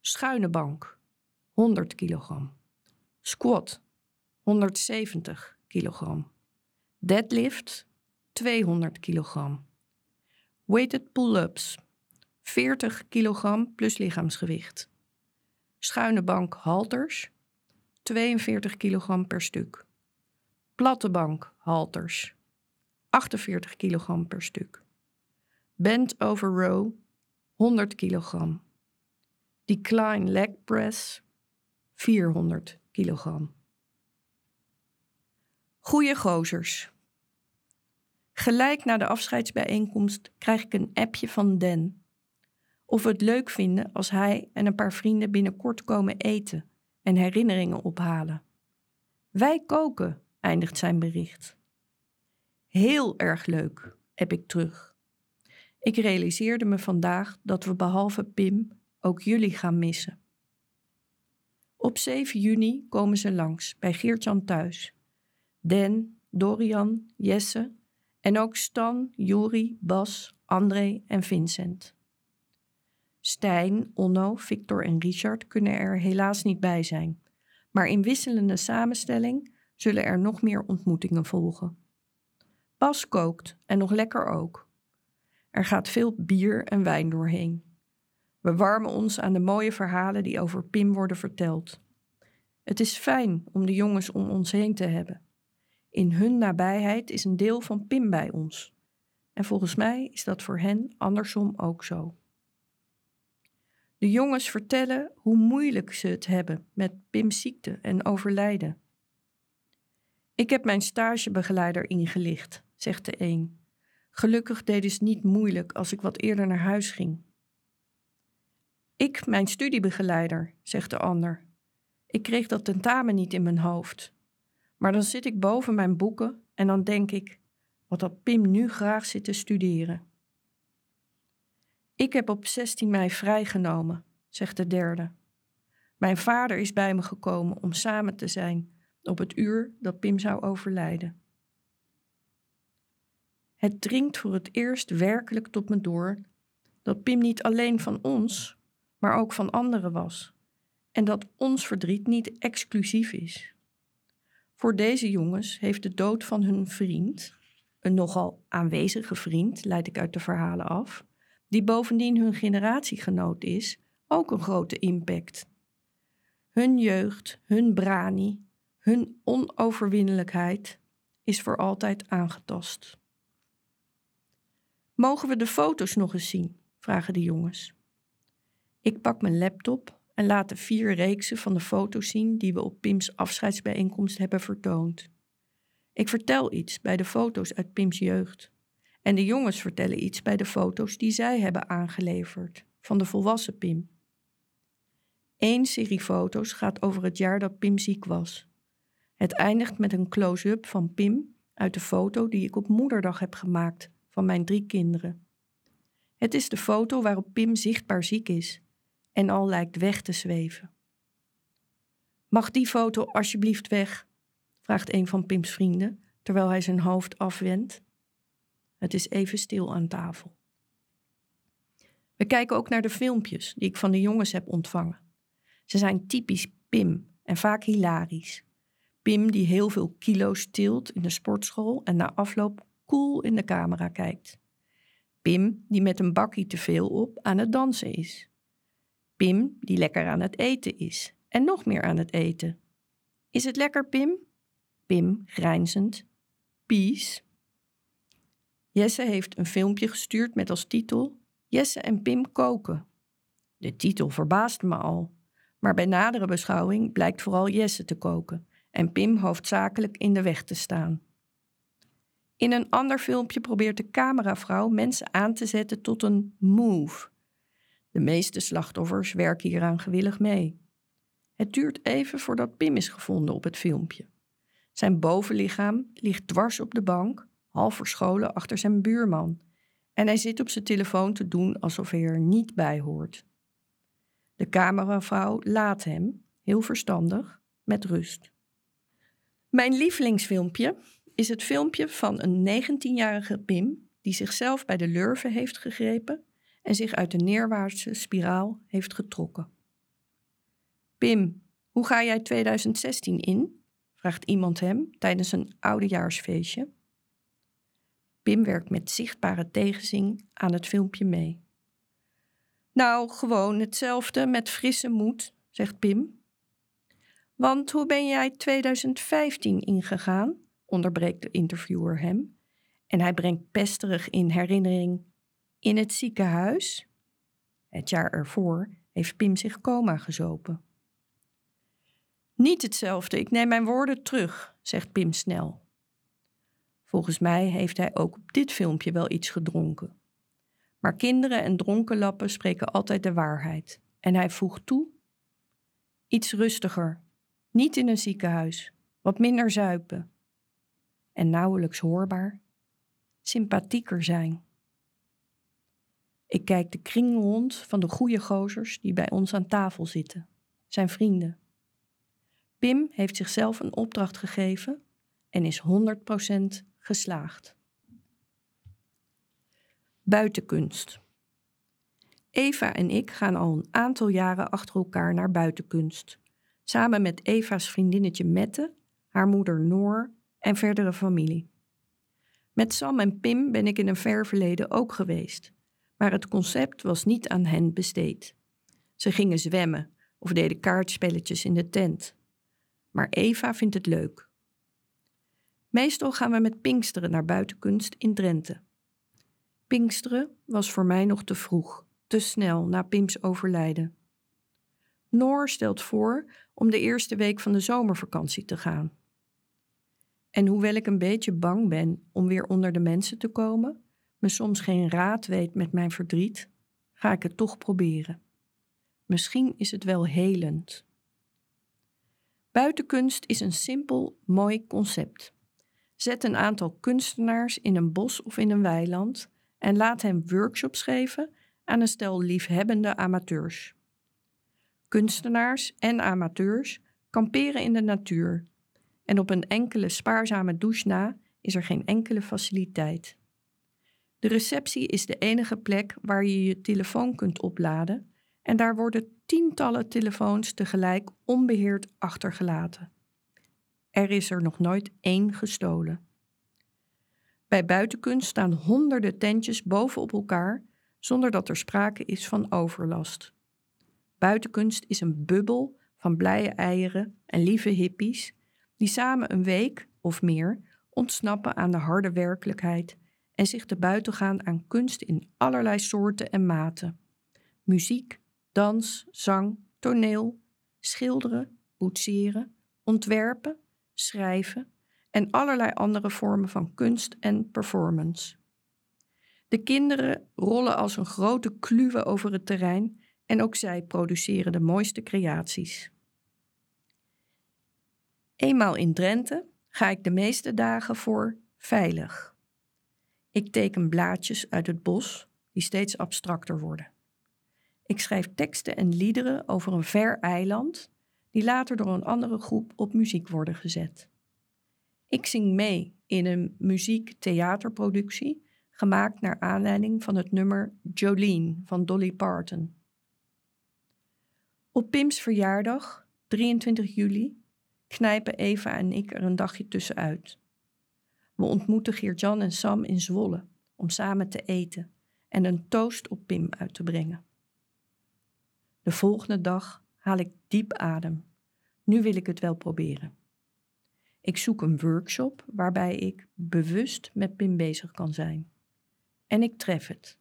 Schuine bank 100 kilogram. Squat 170 kilogram. Deadlift 200 kilogram. Weighted pull-ups 40 kilogram plus lichaamsgewicht. Schuine bank halters 42 kilogram per stuk. Platte bank halters 48 kilogram per stuk. Bent over row 100 kilogram. Decline leg press 400 kilogram. Goeie gozers. Gelijk na de afscheidsbijeenkomst krijg ik een appje van Den. Of we het leuk vinden als hij en een paar vrienden binnenkort komen eten en herinneringen ophalen. Wij koken, eindigt zijn bericht. Heel erg leuk, heb ik terug. Ik realiseerde me vandaag dat we behalve Pim ook jullie gaan missen. Op 7 juni komen ze langs bij Geertjan thuis. Den, Dorian, Jesse en ook Stan, Juri, Bas, André en Vincent. Stijn, Onno, Victor en Richard kunnen er helaas niet bij zijn, maar in wisselende samenstelling zullen er nog meer ontmoetingen volgen. Bas kookt en nog lekker ook. Er gaat veel bier en wijn doorheen. We warmen ons aan de mooie verhalen die over Pim worden verteld. Het is fijn om de jongens om ons heen te hebben. In hun nabijheid is een deel van Pim bij ons. En volgens mij is dat voor hen andersom ook zo. De jongens vertellen hoe moeilijk ze het hebben met Pim's ziekte en overlijden. Ik heb mijn stagebegeleider ingelicht, zegt de een. Gelukkig deed het niet moeilijk als ik wat eerder naar huis ging. Ik mijn studiebegeleider, zegt de ander. Ik kreeg dat tentamen niet in mijn hoofd. Maar dan zit ik boven mijn boeken en dan denk ik, wat had Pim nu graag zitten studeren. Ik heb op 16 mei vrijgenomen, zegt de derde. Mijn vader is bij me gekomen om samen te zijn op het uur dat Pim zou overlijden. Het dringt voor het eerst werkelijk tot me door dat Pim niet alleen van ons, maar ook van anderen was. En dat ons verdriet niet exclusief is. Voor deze jongens heeft de dood van hun vriend, een nogal aanwezige vriend, leid ik uit de verhalen af, die bovendien hun generatiegenoot is, ook een grote impact. Hun jeugd, hun brani, hun onoverwinnelijkheid is voor altijd aangetast. Mogen we de foto's nog eens zien? vragen de jongens. Ik pak mijn laptop en laat de vier reeksen van de foto's zien die we op Pim's afscheidsbijeenkomst hebben vertoond. Ik vertel iets bij de foto's uit Pim's jeugd. En de jongens vertellen iets bij de foto's die zij hebben aangeleverd van de volwassen Pim. Eén serie foto's gaat over het jaar dat Pim ziek was. Het eindigt met een close-up van Pim uit de foto die ik op moederdag heb gemaakt van mijn drie kinderen. Het is de foto waarop Pim zichtbaar ziek is en al lijkt weg te zweven. Mag die foto alsjeblieft weg? vraagt een van Pims vrienden terwijl hij zijn hoofd afwendt. Het is even stil aan tafel. We kijken ook naar de filmpjes die ik van de jongens heb ontvangen. Ze zijn typisch Pim en vaak hilarisch. Pim die heel veel kilo's tilt in de sportschool en na afloop cool in de camera kijkt. Pim die met een bakkie te veel op aan het dansen is. Pim die lekker aan het eten is en nog meer aan het eten. Is het lekker, Pim? Pim grijnzend. Peace. Jesse heeft een filmpje gestuurd met als titel Jesse en Pim koken. De titel verbaast me al, maar bij nadere beschouwing blijkt vooral Jesse te koken en Pim hoofdzakelijk in de weg te staan. In een ander filmpje probeert de cameravrouw mensen aan te zetten tot een move. De meeste slachtoffers werken hieraan gewillig mee. Het duurt even voordat Pim is gevonden op het filmpje. Zijn bovenlichaam ligt dwars op de bank, half verscholen achter zijn buurman. En hij zit op zijn telefoon te doen alsof hij er niet bij hoort. De cameravrouw laat hem, heel verstandig, met rust. Mijn lievelingsfilmpje is het filmpje van een 19-jarige Pim die zichzelf bij de lurven heeft gegrepen en zich uit de neerwaartse spiraal heeft getrokken. Pim, hoe ga jij 2016 in? vraagt iemand hem tijdens een oudejaarsfeestje. Pim werkt met zichtbare tegenzin aan het filmpje mee. Nou, gewoon hetzelfde met frisse moed, zegt Pim. Want hoe ben jij 2015 ingegaan? onderbreekt de interviewer hem. En hij brengt pesterig in herinnering in het ziekenhuis. Het jaar ervoor heeft Pim zich coma gezopen. Niet hetzelfde, ik neem mijn woorden terug, zegt Pim snel. Volgens mij heeft hij ook op dit filmpje wel iets gedronken. Maar kinderen en dronkenlappen spreken altijd de waarheid. En hij voegt toe: Iets rustiger, niet in een ziekenhuis, wat minder zuipen. En nauwelijks hoorbaar, sympathieker zijn. Ik kijk de kring rond van de goede gozers die bij ons aan tafel zitten, zijn vrienden. Pim heeft zichzelf een opdracht gegeven en is 100% geslaagd. Buitenkunst. Eva en ik gaan al een aantal jaren achter elkaar naar buitenkunst. Samen met Eva's vriendinnetje Mette, haar moeder Noor en verdere familie. Met Sam en Pim ben ik in een ver verleden ook geweest, maar het concept was niet aan hen besteed. Ze gingen zwemmen of deden kaartspelletjes in de tent. Maar Eva vindt het leuk. Meestal gaan we met Pinksteren naar buitenkunst in Drenthe. Pinksteren was voor mij nog te vroeg, te snel na Pims overlijden. Noor stelt voor om de eerste week van de zomervakantie te gaan. En hoewel ik een beetje bang ben om weer onder de mensen te komen, me soms geen raad weet met mijn verdriet, ga ik het toch proberen. Misschien is het wel helend. Buitenkunst is een simpel, mooi concept. Zet een aantal kunstenaars in een bos of in een weiland en laat hen workshops geven aan een stel liefhebbende amateurs. Kunstenaars en amateurs kamperen in de natuur en op een enkele spaarzame douche na is er geen enkele faciliteit. De receptie is de enige plek waar je je telefoon kunt opladen en daar worden tientallen telefoons tegelijk onbeheerd achtergelaten. Er is er nog nooit één gestolen. Bij buitenkunst staan honderden tentjes bovenop elkaar zonder dat er sprake is van overlast. Buitenkunst is een bubbel van blije eieren en lieve hippies die samen een week of meer ontsnappen aan de harde werkelijkheid en zich te buiten gaan aan kunst in allerlei soorten en maten. Muziek, dans, zang, toneel, schilderen, boetseren, ontwerpen, schrijven en allerlei andere vormen van kunst en performance. De kinderen rollen als een grote kluwe over het terrein en ook zij produceren de mooiste creaties. Eenmaal in Drenthe ga ik de meeste dagen voor veilig. Ik teken blaadjes uit het bos die steeds abstracter worden. Ik schrijf teksten en liederen over een ver eiland die later door een andere groep op muziek worden gezet. Ik zing mee in een muziek-theaterproductie gemaakt naar aanleiding van het nummer Jolene van Dolly Parton. Op Pim's verjaardag, 23 juli, knijpen Eva en ik er een dagje tussenuit. We ontmoeten Geert-Jan en Sam in Zwolle om samen te eten en een toast op Pim uit te brengen. De volgende dag haal ik diep adem. Nu wil ik het wel proberen. Ik zoek een workshop waarbij ik bewust met Pim bezig kan zijn. En ik tref het.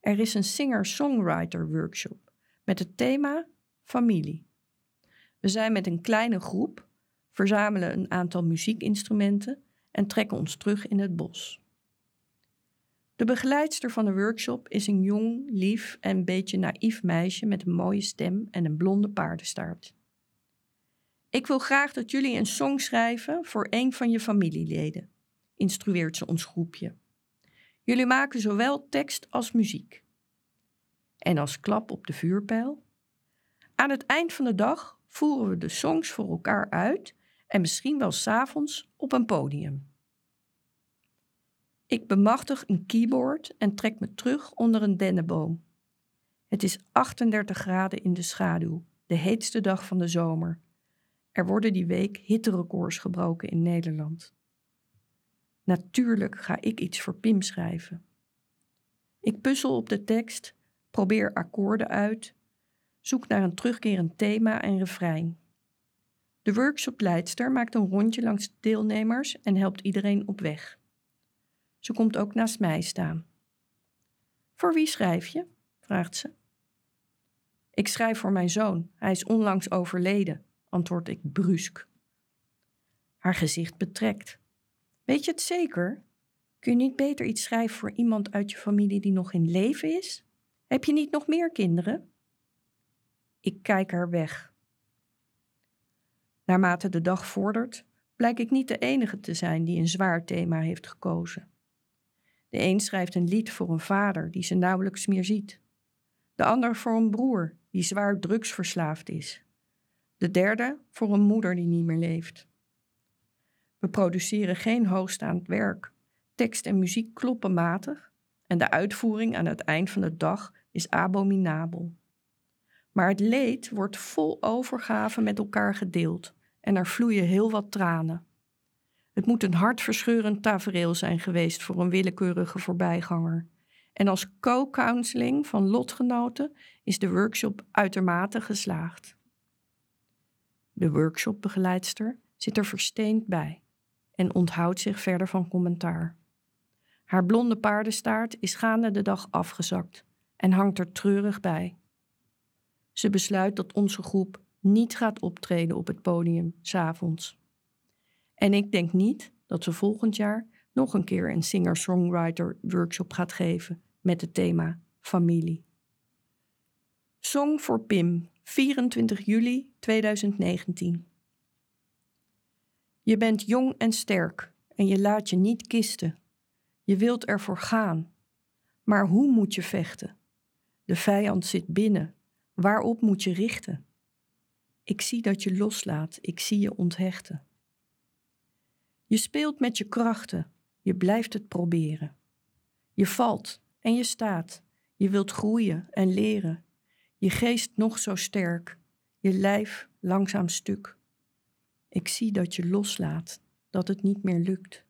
Er is een singer-songwriter workshop met het thema familie. We zijn met een kleine groep, verzamelen een aantal muziekinstrumenten en trekken ons terug in het bos. De begeleidster van de workshop is een jong, lief en beetje naïef meisje met een mooie stem en een blonde paardenstaart. Ik wil graag dat jullie een song schrijven voor een van je familieleden, instrueert ze ons groepje. Jullie maken zowel tekst als muziek. En als klap op de vuurpijl. Aan het eind van de dag voeren we de songs voor elkaar uit en misschien wel s'avonds op een podium. Ik bemachtig een keyboard en trek me terug onder een dennenboom. Het is 38 graden in de schaduw, de heetste dag van de zomer. Er worden die week hitterecords gebroken in Nederland. Natuurlijk ga ik iets voor Pim schrijven. Ik puzzel op de tekst, probeer akkoorden uit, zoek naar een terugkerend thema en refrein. De workshopleidster maakt een rondje langs de deelnemers en helpt iedereen op weg. Ze komt ook naast mij staan. Voor wie schrijf je? vraagt ze. Ik schrijf voor mijn zoon. Hij is onlangs overleden, antwoord ik brusk. Haar gezicht betrekt. Weet je het zeker? Kun je niet beter iets schrijven voor iemand uit je familie die nog in leven is? Heb je niet nog meer kinderen? Ik kijk haar weg. Naarmate de dag vordert, blijk ik niet de enige te zijn die een zwaar thema heeft gekozen. De een schrijft een lied voor een vader die ze nauwelijks meer ziet. De ander voor een broer die zwaar drugsverslaafd is. De derde voor een moeder die niet meer leeft. We produceren geen hoogstaand werk. Tekst en muziek kloppen matig en de uitvoering aan het eind van de dag is abominabel. Maar het leed wordt vol overgave met elkaar gedeeld en er vloeien heel wat tranen. Het moet een hartverscheurend tafereel zijn geweest voor een willekeurige voorbijganger. En als co-counseling van lotgenoten is de workshop uitermate geslaagd. De workshopbegeleidster zit er versteend bij en onthoudt zich verder van commentaar. Haar blonde paardenstaart is gaande de dag afgezakt en hangt er treurig bij. Ze besluit dat onze groep niet gaat optreden op het podium s'avonds. En ik denk niet dat ze volgend jaar nog een keer een singer-songwriter workshop gaat geven met het thema familie. Song voor Pim, 24 juli 2019. Je bent jong en sterk en je laat je niet kisten. Je wilt ervoor gaan. Maar hoe moet je vechten? De vijand zit binnen. Waarop moet je richten? Ik zie dat je loslaat, ik zie je onthechten. Je speelt met je krachten, je blijft het proberen. Je valt en je staat, je wilt groeien en leren. Je geest nog zo sterk, je lijf langzaam stuk. Ik zie dat je loslaat, dat het niet meer lukt.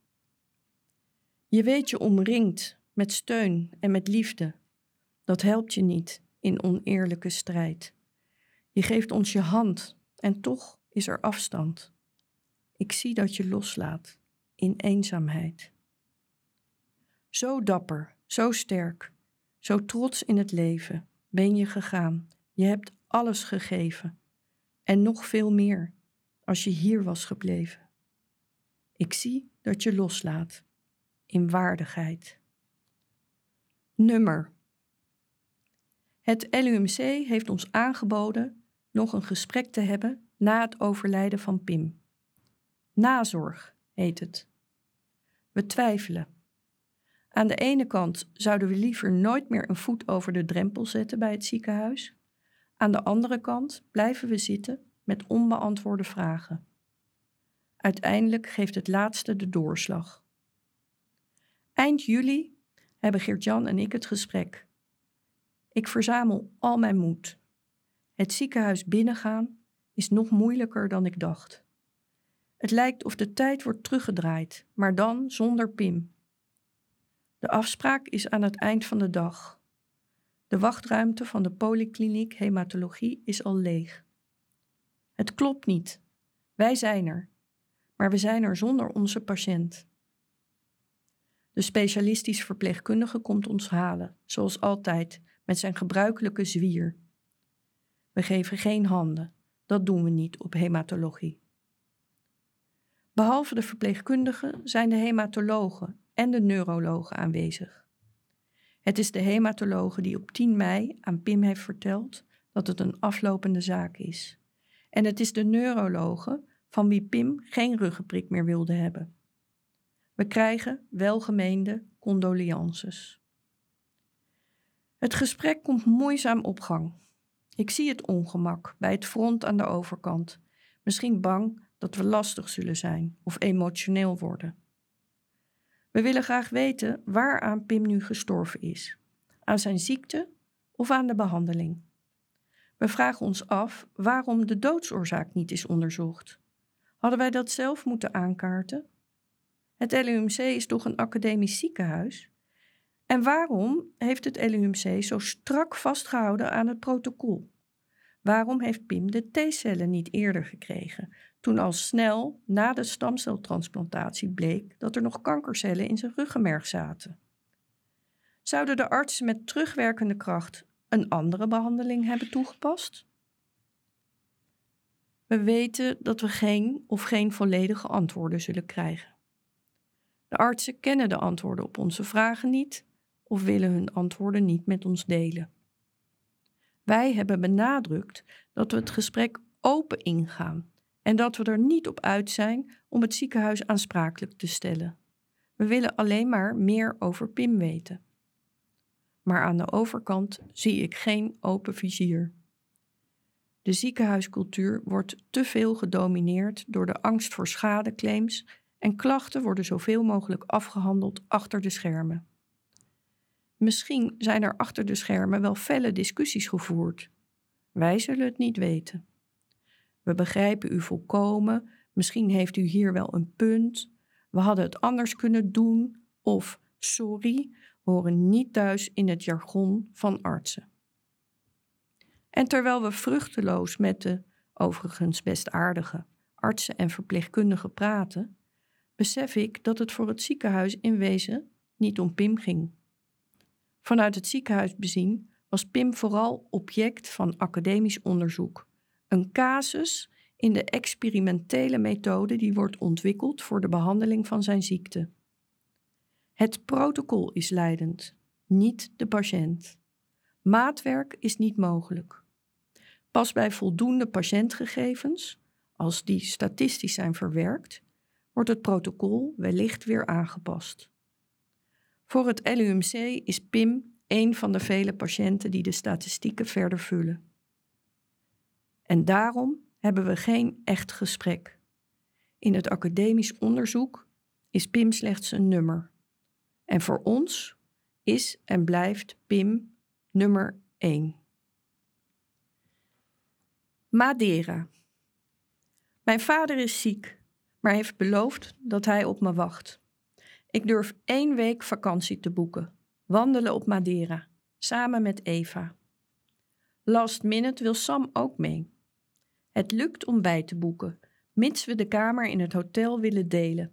Je weet je omringt met steun en met liefde. Dat helpt je niet in oneerlijke strijd. Je geeft ons je hand en toch is er afstand. Ik zie dat je loslaat in eenzaamheid. Zo dapper, zo sterk, zo trots in het leven ben je gegaan. Je hebt alles gegeven en nog veel meer als je hier was gebleven. Ik zie dat je loslaat in waardigheid. Nummer. Het LUMC heeft ons aangeboden nog een gesprek te hebben na het overlijden van Pim. Nazorg heet het. We twijfelen. Aan de ene kant zouden we liever nooit meer een voet over de drempel zetten bij het ziekenhuis. Aan de andere kant blijven we zitten met onbeantwoorde vragen. Uiteindelijk geeft het laatste de doorslag. Eind juli hebben Geert-Jan en ik het gesprek. Ik verzamel al mijn moed. Het ziekenhuis binnengaan is nog moeilijker dan ik dacht. Het lijkt of de tijd wordt teruggedraaid, maar dan zonder Pim. De afspraak is aan het eind van de dag. De wachtruimte van de polykliniek hematologie is al leeg. Het klopt niet. Wij zijn er. Maar we zijn er zonder onze patiënt. De specialistisch verpleegkundige komt ons halen, zoals altijd, met zijn gebruikelijke zwier. We geven geen handen. Dat doen we niet op hematologie. Behalve de verpleegkundigen zijn de hematologen en de neurologen aanwezig. Het is de hematologe die op 10 mei aan Pim heeft verteld dat het een aflopende zaak is. En het is de neurologe van wie Pim geen ruggenprik meer wilde hebben. We krijgen welgemeende condolences. Het gesprek komt moeizaam op gang. Ik zie het ongemak bij het front aan de overkant, misschien bang dat we lastig zullen zijn of emotioneel worden. We willen graag weten waaraan Pim nu gestorven is: aan zijn ziekte of aan de behandeling. We vragen ons af waarom de doodsoorzaak niet is onderzocht. Hadden wij dat zelf moeten aankaarten? Het LUMC is toch een academisch ziekenhuis? En waarom heeft het LUMC zo strak vastgehouden aan het protocol? Waarom heeft Pim de T-cellen niet eerder gekregen, toen al snel na de stamceltransplantatie bleek dat er nog kankercellen in zijn ruggenmerg zaten? Zouden de artsen met terugwerkende kracht een andere behandeling hebben toegepast? We weten dat we geen of geen volledige antwoorden zullen krijgen. De artsen kennen de antwoorden op onze vragen niet of willen hun antwoorden niet met ons delen. Wij hebben benadrukt dat we het gesprek open ingaan en dat we er niet op uit zijn om het ziekenhuis aansprakelijk te stellen. We willen alleen maar meer over Pim weten. Maar aan de overkant zie ik geen open vizier. De ziekenhuiscultuur wordt te veel gedomineerd door de angst voor schadeclaims en klachten worden zoveel mogelijk afgehandeld achter de schermen. Misschien zijn er achter de schermen wel felle discussies gevoerd. Wij zullen het niet weten. We begrijpen u volkomen, misschien heeft u hier wel een punt, we hadden het anders kunnen doen of sorry horen niet thuis in het jargon van artsen. En terwijl we vruchteloos met de, overigens best aardige, artsen en verpleegkundigen praten, besef ik dat het voor het ziekenhuis in wezen niet om Pim ging. Vanuit het ziekenhuis bezien was Pim vooral object van academisch onderzoek, een casus in de experimentele methode die wordt ontwikkeld voor de behandeling van zijn ziekte. Het protocol is leidend, niet de patiënt. Maatwerk is niet mogelijk. Pas bij voldoende patiëntgegevens, als die statistisch zijn verwerkt, wordt het protocol wellicht weer aangepast. Voor het LUMC is Pim een van de vele patiënten die de statistieken verder vullen. En daarom hebben we geen echt gesprek. In het academisch onderzoek is Pim slechts een nummer. En voor ons is en blijft Pim nummer 1. Madeira. Mijn vader is ziek, maar heeft beloofd dat hij op me wacht. Ik durf één week vakantie te boeken. Wandelen op Madeira, samen met Eva. Last minute wil Sam ook mee. Het lukt om bij te boeken, mits we de kamer in het hotel willen delen.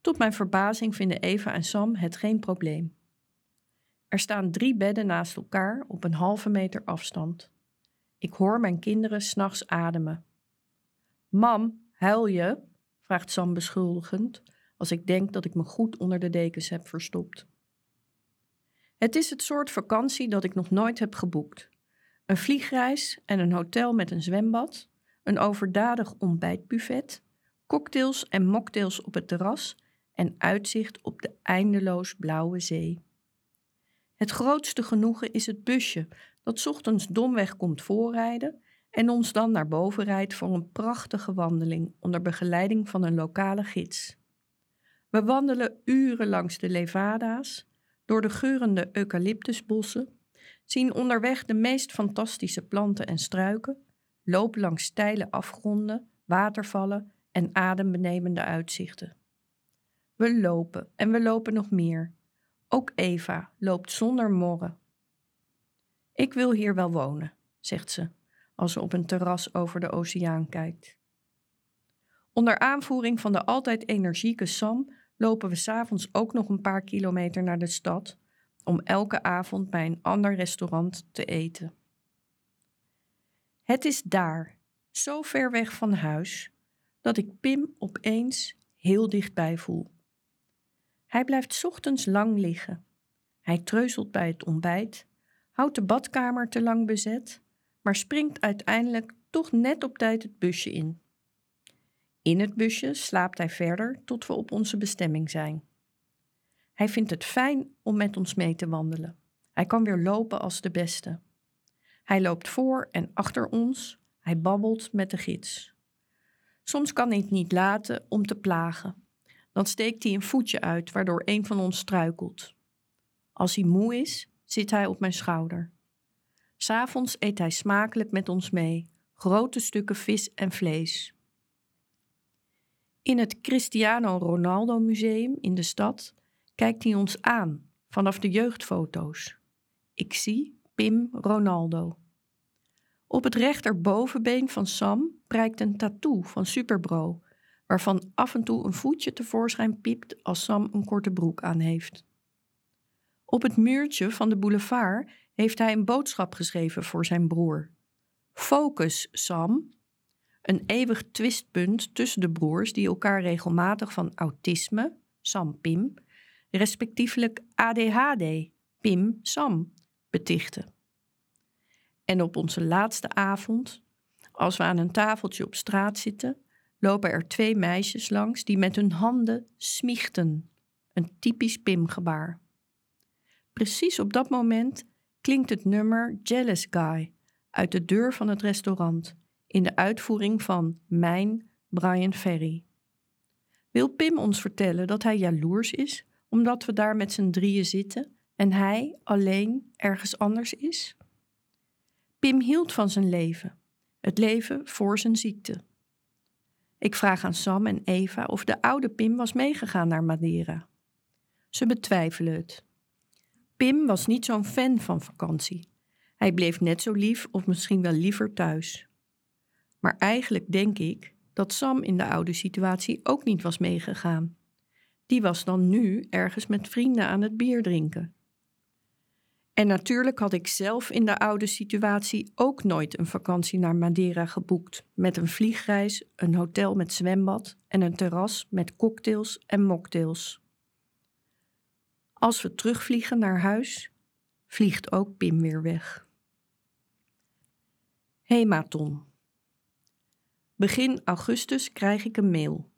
Tot mijn verbazing vinden Eva en Sam het geen probleem. Er staan drie bedden naast elkaar op een halve meter afstand. Ik hoor mijn kinderen s'nachts ademen. Mam, huil je? vraagt Sam beschuldigend als ik denk dat ik me goed onder de dekens heb verstopt. Het is het soort vakantie dat ik nog nooit heb geboekt. Een vliegreis en een hotel met een zwembad, een overdadig ontbijtbuffet, cocktails en mocktails op het terras en uitzicht op de eindeloos blauwe zee. Het grootste genoegen is het busje dat ochtends domweg komt voorrijden en ons dan naar boven rijdt voor een prachtige wandeling onder begeleiding van een lokale gids. We wandelen uren langs de levada's, door de geurende eucalyptusbossen, zien onderweg de meest fantastische planten en struiken, lopen langs steile afgronden, watervallen en adembenemende uitzichten. We lopen en we lopen nog meer. Ook Eva loopt zonder morren. Ik wil hier wel wonen, zegt ze, als ze op een terras over de oceaan kijkt. Onder aanvoering van de altijd energieke Sam lopen we s'avonds ook nog een paar kilometer naar de stad om elke avond bij een ander restaurant te eten. Het is daar, zo ver weg van huis, dat ik Pim opeens heel dichtbij voel. Hij blijft ochtends lang liggen. Hij treuzelt bij het ontbijt, houdt de badkamer te lang bezet, maar springt uiteindelijk toch net op tijd het busje in. In het busje slaapt hij verder tot we op onze bestemming zijn. Hij vindt het fijn om met ons mee te wandelen. Hij kan weer lopen als de beste. Hij loopt voor en achter ons. Hij babbelt met de gids. Soms kan hij het niet laten om te plagen. Dan steekt hij een voetje uit, waardoor een van ons struikelt. Als hij moe is, zit hij op mijn schouder. S'avonds eet hij smakelijk met ons mee, grote stukken vis en vlees. In het Cristiano Ronaldo Museum in de stad kijkt hij ons aan vanaf de jeugdfoto's. Ik zie Pim Ronaldo. Op het rechterbovenbeen van Sam prijkt een tattoo van Superbro, waarvan af en toe een voetje tevoorschijn piept als Sam een korte broek aan heeft. Op het muurtje van de boulevard heeft hij een boodschap geschreven voor zijn broer. Focus, Sam, een eeuwig twistpunt tussen de broers die elkaar regelmatig van autisme, Sam Pim, respectievelijk ADHD, Pim Sam, betichten. En op onze laatste avond, als we aan een tafeltje op straat zitten, lopen er twee meisjes langs die met hun handen smiechten, een typisch Pim-gebaar. Precies op dat moment klinkt het nummer Jealous Guy uit de deur van het restaurant in de uitvoering van Mijn Brian Ferry. Wil Pim ons vertellen dat hij jaloers is omdat we daar met z'n drieën zitten en hij alleen ergens anders is? Pim hield van zijn leven, het leven voor zijn ziekte. Ik vraag aan Sam en Eva of de oude Pim was meegegaan naar Madeira. Ze betwijfelen het. Pim was niet zo'n fan van vakantie. Hij bleef net zo lief of misschien wel liever thuis. Maar eigenlijk denk ik dat Sam in de oude situatie ook niet was meegegaan. Die was dan nu ergens met vrienden aan het bier drinken. En natuurlijk had ik zelf in de oude situatie ook nooit een vakantie naar Madeira geboekt, met een vliegreis, een hotel met zwembad en een terras met cocktails en mocktails. Als we terugvliegen naar huis, vliegt ook Pim weer weg. Hematon. Begin augustus krijg ik een mail.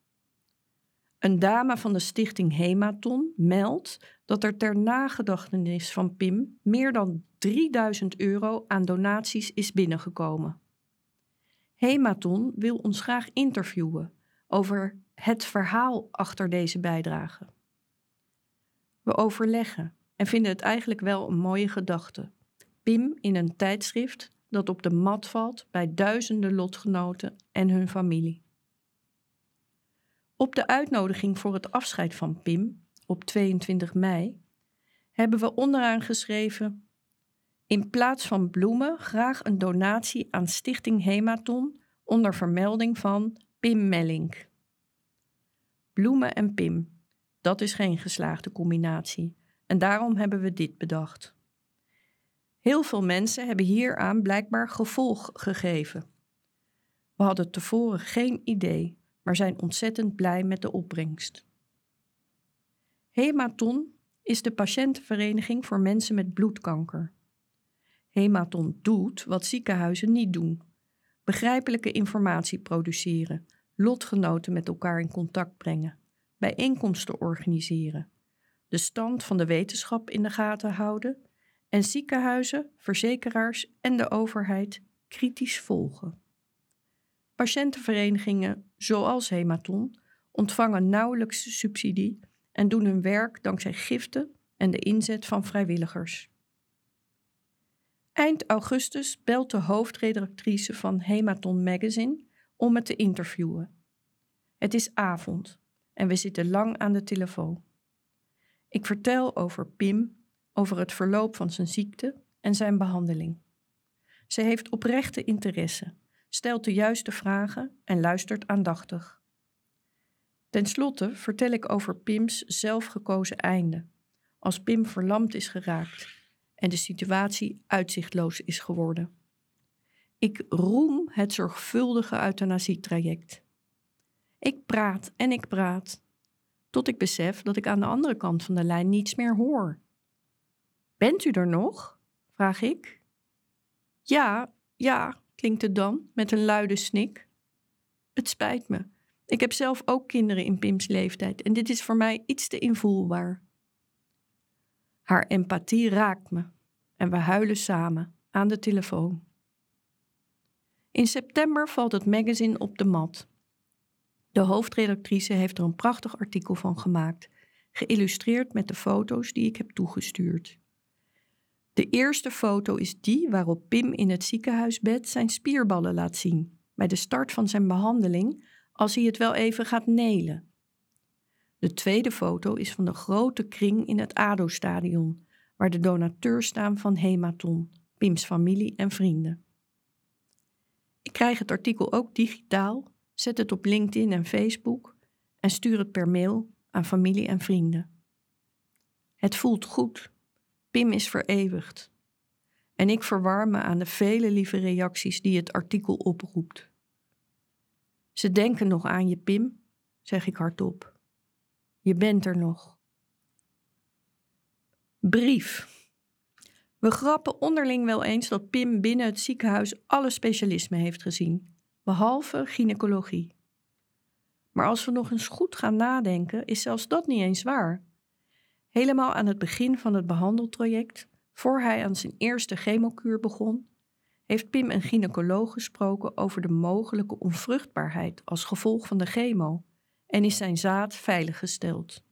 Een dame van de stichting Hematon meldt dat er ter nagedachtenis van Pim meer dan 3000 euro aan donaties is binnengekomen. Hematon wil ons graag interviewen over het verhaal achter deze bijdrage. We overleggen en vinden het eigenlijk wel een mooie gedachte. Pim in een tijdschrift dat op de mat valt bij duizenden lotgenoten en hun familie. Op de uitnodiging voor het afscheid van Pim op 22 mei hebben we onderaan geschreven: In plaats van bloemen graag een donatie aan Stichting Hematon onder vermelding van Pim Mellink. Bloemen en Pim, dat is geen geslaagde combinatie en daarom hebben we dit bedacht. Heel veel mensen hebben hieraan blijkbaar gevolg gegeven. We hadden tevoren geen idee, maar zijn ontzettend blij met de opbrengst. Hematon is de patiëntenvereniging voor mensen met bloedkanker. Hematon doet wat ziekenhuizen niet doen: begrijpelijke informatie produceren, lotgenoten met elkaar in contact brengen, bijeenkomsten organiseren, de stand van de wetenschap in de gaten houden en ziekenhuizen, verzekeraars en de overheid kritisch volgen. Patiëntenverenigingen zoals Hematon ontvangen nauwelijks subsidie en doen hun werk dankzij giften en de inzet van vrijwilligers. Eind augustus belt de hoofdredactrice van Hematon Magazine om me te interviewen. Het is avond en we zitten lang aan de telefoon. Ik vertel over Pim, over het verloop van zijn ziekte en zijn behandeling. Ze heeft oprechte interesse, stelt de juiste vragen en luistert aandachtig. Ten slotte vertel ik over Pims zelfgekozen einde, als Pim verlamd is geraakt en de situatie uitzichtloos is geworden. Ik roem het zorgvuldige euthanasietraject. Ik praat en ik praat, tot ik besef dat ik aan de andere kant van de lijn niets meer hoor. Bent u er nog? vraag ik. Ja, ja, klinkt het dan met een luide snik. Het spijt me. Ik heb zelf ook kinderen in Pims leeftijd en dit is voor mij iets te invoelbaar. Haar empathie raakt me en we huilen samen aan de telefoon. In september valt het magazine op de mat. De hoofdredactrice heeft er een prachtig artikel van gemaakt, geïllustreerd met de foto's die ik heb toegestuurd. De eerste foto is die waarop Pim in het ziekenhuisbed zijn spierballen laat zien, bij de start van zijn behandeling, als hij het wel even gaat nelen. De tweede foto is van de grote kring in het ADO-stadion, waar de donateurs staan van Hematon, Pims familie en vrienden. Ik krijg het artikel ook digitaal, zet het op LinkedIn en Facebook en stuur het per mail aan familie en vrienden. Het voelt goed. Pim is vereeuwigd. En ik verwarm me aan de vele lieve reacties die het artikel oproept. Ze denken nog aan je, Pim, zeg ik hardop. Je bent er nog. Brief. We grappen onderling wel eens dat Pim binnen het ziekenhuis alle specialismen heeft gezien, behalve gynaecologie. Maar als we nog eens goed gaan nadenken, is zelfs dat niet eens waar. Helemaal aan het begin van het behandeltraject, voor hij aan zijn eerste chemokuur begon, heeft Pim een gynaecoloog gesproken over de mogelijke onvruchtbaarheid als gevolg van de chemo en is zijn zaad veiliggesteld.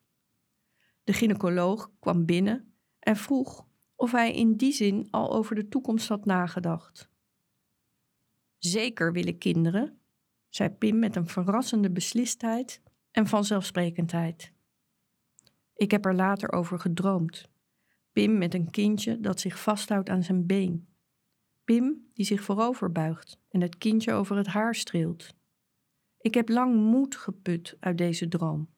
De gynaecoloog kwam binnen en vroeg of hij in die zin al over de toekomst had nagedacht. Zeker willen kinderen, zei Pim met een verrassende beslistheid en vanzelfsprekendheid. Ik heb er later over gedroomd. Pim met een kindje dat zich vasthoudt aan zijn been. Pim die zich voorover buigt en het kindje over het haar streelt. Ik heb lang moed geput uit deze droom.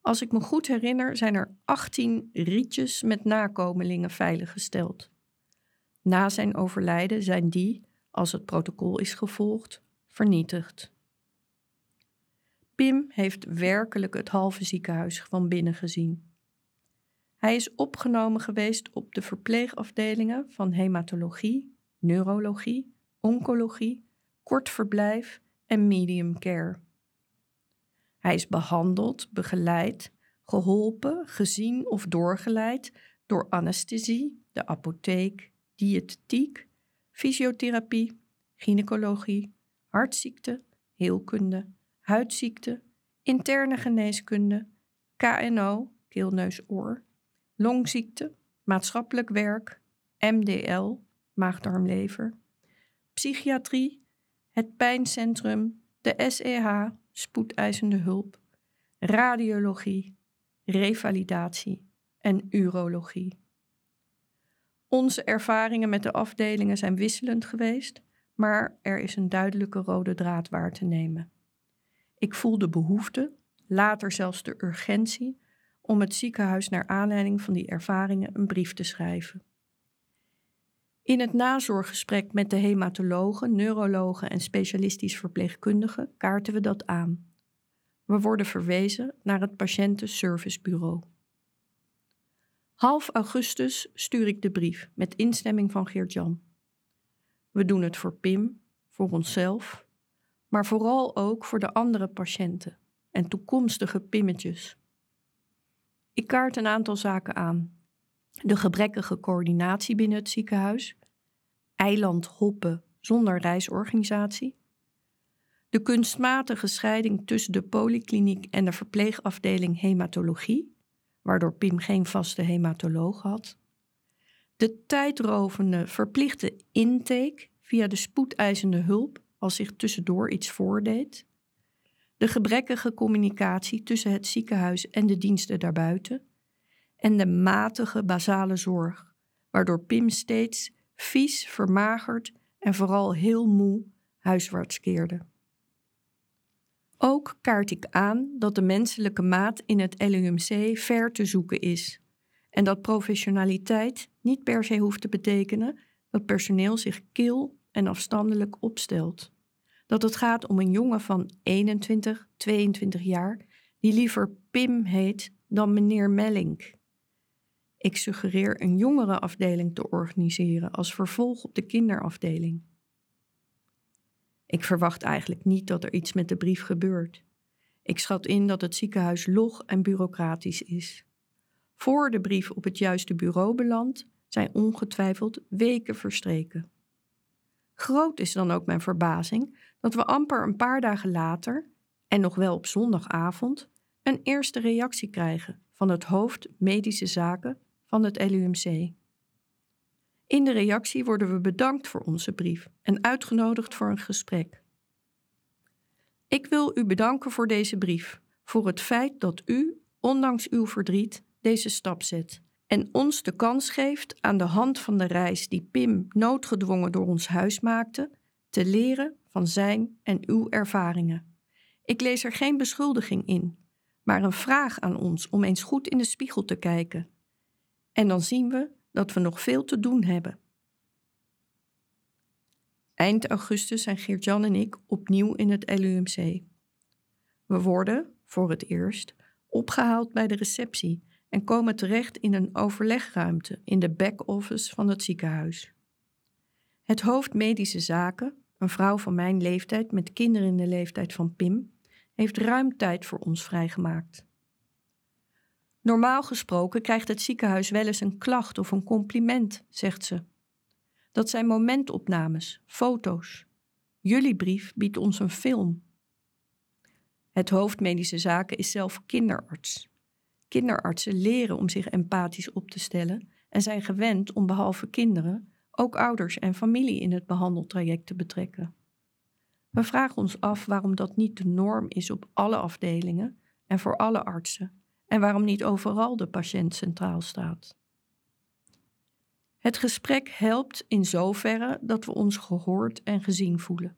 Als ik me goed herinner, zijn er 18 rietjes met nakomelingen veiliggesteld. Na zijn overlijden zijn die, als het protocol is gevolgd, vernietigd. Pim heeft werkelijk het halve ziekenhuis van binnen gezien. Hij is opgenomen geweest op de verpleegafdelingen van hematologie, neurologie, oncologie, kort verblijf en medium care. Hij is behandeld, begeleid, geholpen, gezien of doorgeleid door anesthesie, de apotheek, diëtetiek, fysiotherapie, gynaecologie, hartziekte, heelkunde, huidziekte, interne geneeskunde, KNO, keelneusoor, longziekte, maatschappelijk werk, MDL, maagdarmlever, psychiatrie, het pijncentrum, de SEH, spoedeisende hulp, radiologie, revalidatie en urologie. Onze ervaringen met de afdelingen zijn wisselend geweest, maar er is een duidelijke rode draad waar te nemen. Ik voel de behoefte, later zelfs de urgentie, om het ziekenhuis naar aanleiding van die ervaringen een brief te schrijven. In het nazorggesprek met de hematologen, neurologen en specialistisch verpleegkundigen kaarten we dat aan. We worden verwezen naar het patiëntenservicebureau. Half augustus stuur ik de brief met instemming van Geert-Jan. We doen het voor Pim, voor onszelf, maar vooral ook voor de andere patiënten en toekomstige pimmetjes. Ik kaart een aantal zaken aan. De gebrekkige coördinatie binnen het ziekenhuis, eiland hoppen zonder reisorganisatie, de kunstmatige scheiding tussen de polykliniek en de verpleegafdeling hematologie, waardoor Pim geen vaste hematoloog had, de tijdrovende verplichte intake via de spoedeisende hulp als zich tussendoor iets voordeed, de gebrekkige communicatie tussen het ziekenhuis en de diensten daarbuiten en de matige basale zorg, waardoor Pim steeds vies, vermagerd en vooral heel moe huiswaarts keerde. Ook kaart ik aan dat de menselijke maat in het LUMC ver te zoeken is en dat professionaliteit niet per se hoeft te betekenen dat personeel zich kil en afstandelijk opstelt. Dat het gaat om een jongen van 21, 22 jaar die liever Pim heet dan meneer Mellink. Ik suggereer een jongere afdeling te organiseren als vervolg op de kinderafdeling. Ik verwacht eigenlijk niet dat er iets met de brief gebeurt. Ik schat in dat het ziekenhuis log en bureaucratisch is. Voor de brief op het juiste bureau belandt, zijn ongetwijfeld weken verstreken. Groot is dan ook mijn verbazing dat we amper een paar dagen later, en nog wel op zondagavond, een eerste reactie krijgen van het hoofd medische zaken van het LUMC. In de reactie worden we bedankt voor onze brief en uitgenodigd voor een gesprek. Ik wil u bedanken voor deze brief, voor het feit dat u, ondanks uw verdriet, deze stap zet en ons de kans geeft aan de hand van de reis die Pim noodgedwongen door ons huis maakte, te leren van zijn en uw ervaringen. Ik lees er geen beschuldiging in, maar een vraag aan ons om eens goed in de spiegel te kijken. En dan zien we dat we nog veel te doen hebben. Eind augustus zijn Geert-Jan en ik opnieuw in het LUMC. We worden, voor het eerst, opgehaald bij de receptie en komen terecht in een overlegruimte in de back-office van het ziekenhuis. Het hoofd medische zaken, een vrouw van mijn leeftijd met kinderen in de leeftijd van Pim, heeft ruim tijd voor ons vrijgemaakt. Normaal gesproken krijgt het ziekenhuis wel eens een klacht of een compliment, zegt ze. Dat zijn momentopnames, foto's. Jullie brief biedt ons een film. Het hoofd medische zaken is zelf kinderarts. Kinderartsen leren om zich empathisch op te stellen en zijn gewend om behalve kinderen ook ouders en familie in het behandeltraject te betrekken. We vragen ons af waarom dat niet de norm is op alle afdelingen en voor alle artsen en waarom niet overal de patiënt centraal staat. Het gesprek helpt in zoverre dat we ons gehoord en gezien voelen.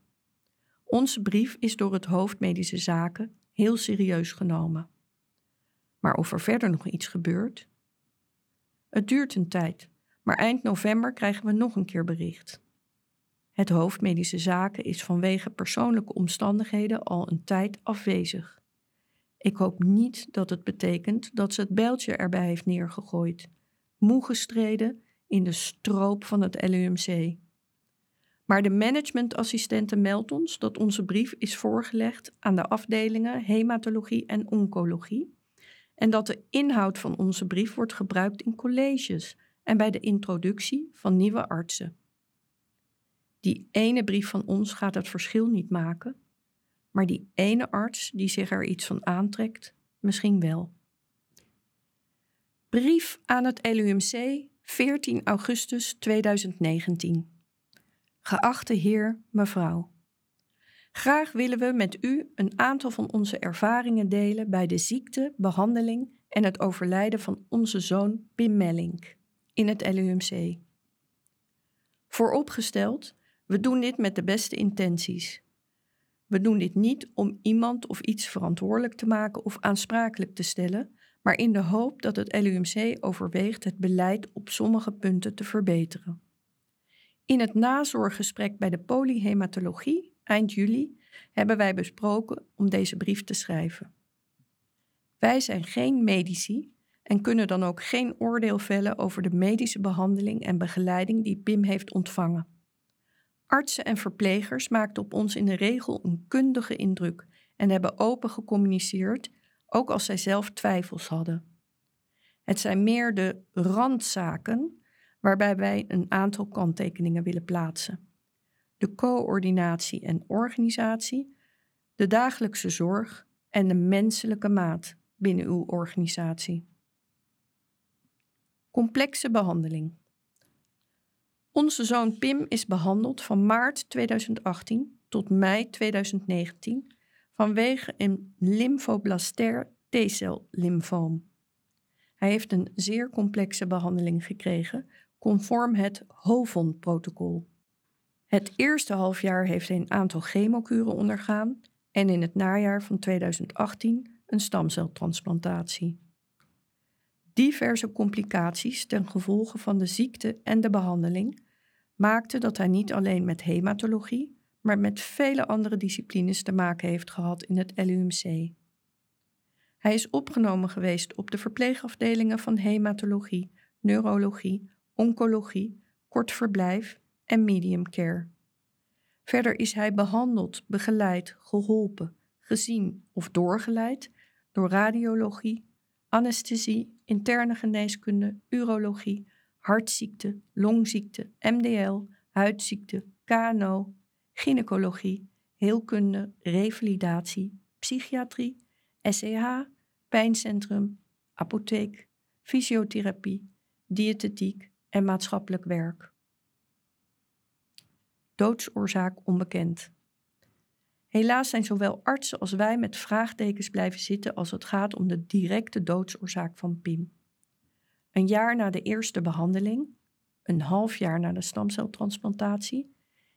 Onze brief is door het hoofd medische zaken heel serieus genomen. Maar of er verder nog iets gebeurt? Het duurt een tijd, maar eind november krijgen we nog een keer bericht. Het hoofd medische zaken is vanwege persoonlijke omstandigheden al een tijd afwezig. Ik hoop niet dat het betekent dat ze het bijltje erbij heeft neergegooid, moe gestreden in de stroop van het LUMC. Maar de managementassistente meldt ons dat onze brief is voorgelegd aan de afdelingen hematologie en oncologie en dat de inhoud van onze brief wordt gebruikt in colleges en bij de introductie van nieuwe artsen. Die ene brief van ons gaat het verschil niet maken, maar die ene arts die zich er iets van aantrekt, misschien wel. Brief aan het LUMC 14 augustus 2019. Geachte heer, mevrouw. Graag willen we met u een aantal van onze ervaringen delen bij de ziekte, behandeling en het overlijden van onze zoon Pim Mellink in het LUMC. Vooropgesteld, we doen dit met de beste intenties. We doen dit niet om iemand of iets verantwoordelijk te maken of aansprakelijk te stellen, maar in de hoop dat het LUMC overweegt het beleid op sommige punten te verbeteren. In het nazorggesprek bij de polyhematologie eind juli hebben wij besproken om deze brief te schrijven. Wij zijn geen medici en kunnen dan ook geen oordeel vellen over de medische behandeling en begeleiding die Pim heeft ontvangen. Artsen en verplegers maakten op ons in de regel een kundige indruk en hebben open gecommuniceerd, ook als zij zelf twijfels hadden. Het zijn meer de randzaken waarbij wij een aantal kanttekeningen willen plaatsen. De coördinatie en organisatie, de dagelijkse zorg en de menselijke maat binnen uw organisatie. Complexe behandeling. Onze zoon Pim is behandeld van maart 2018 tot mei 2019 vanwege een lymphoblastair T-cel lymfoom. Hij heeft een zeer complexe behandeling gekregen conform het HOVON-protocol. Het eerste halfjaar heeft hij een aantal chemokuren ondergaan en in het najaar van 2018 een stamceltransplantatie. Diverse complicaties ten gevolge van de ziekte en de behandeling maakten dat hij niet alleen met hematologie, maar met vele andere disciplines te maken heeft gehad in het LUMC. Hij is opgenomen geweest op de verpleegafdelingen van hematologie, neurologie, oncologie, kort verblijf en medium care. Verder is hij behandeld, begeleid, geholpen, gezien of doorgeleid door radiologie, anesthesie, interne geneeskunde, urologie, hartziekte, longziekte, MDL, huidziekte, KNO, gynaecologie, heelkunde, revalidatie, psychiatrie, SEH, pijncentrum, apotheek, fysiotherapie, diëtetiek en maatschappelijk werk. Doodsoorzaak onbekend. Helaas zijn zowel artsen als wij met vraagtekens blijven zitten als het gaat om de directe doodsoorzaak van Pim. Een jaar na de eerste behandeling, een half jaar na de stamceltransplantatie,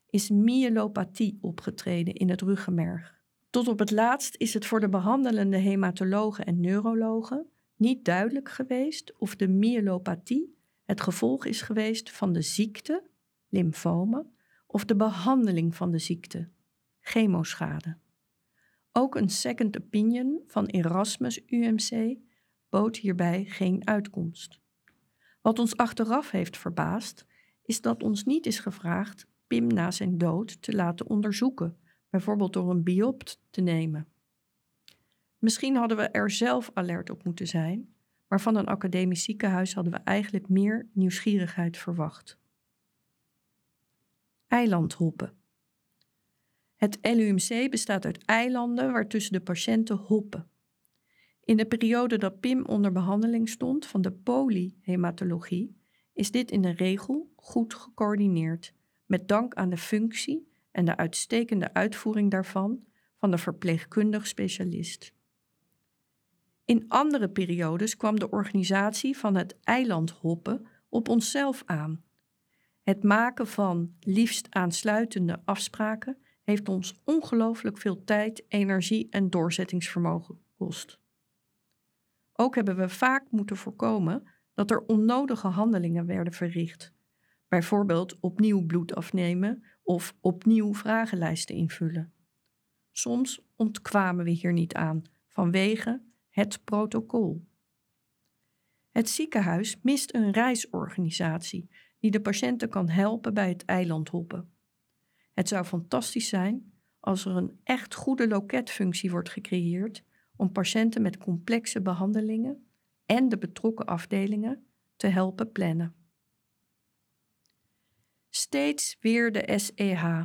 is myelopathie opgetreden in het ruggenmerg. Tot op het laatst is het voor de behandelende hematologen en neurologen niet duidelijk geweest of de myelopathie het gevolg is geweest van de ziekte, lymfomen, of de behandeling van de ziekte, chemoschade. Ook een second opinion van Erasmus UMC bood hierbij geen uitkomst. Wat ons achteraf heeft verbaasd, is dat ons niet is gevraagd Pim na zijn dood te laten onderzoeken, bijvoorbeeld door een biopt te nemen. Misschien hadden we er zelf alert op moeten zijn, maar van een academisch ziekenhuis hadden we eigenlijk meer nieuwsgierigheid verwacht. Eilandhoppen. Het LUMC bestaat uit eilanden waartussen de patiënten hoppen. In de periode dat Pim onder behandeling stond van de polyhematologie, is dit in de regel goed gecoördineerd, met dank aan de functie en de uitstekende uitvoering daarvan van de verpleegkundig specialist. In andere periodes kwam de organisatie van het eilandhoppen op onszelf aan. Het maken van liefst aansluitende afspraken heeft ons ongelooflijk veel tijd, energie en doorzettingsvermogen gekost. Ook hebben we vaak moeten voorkomen dat er onnodige handelingen werden verricht. Bijvoorbeeld opnieuw bloed afnemen of opnieuw vragenlijsten invullen. Soms ontkwamen we hier niet aan vanwege het protocol. Het ziekenhuis mist een reisorganisatie die de patiënten kan helpen bij het eilandhoppen. Het zou fantastisch zijn als er een echt goede loketfunctie wordt gecreëerd om patiënten met complexe behandelingen en de betrokken afdelingen te helpen plannen. Steeds weer de SEH.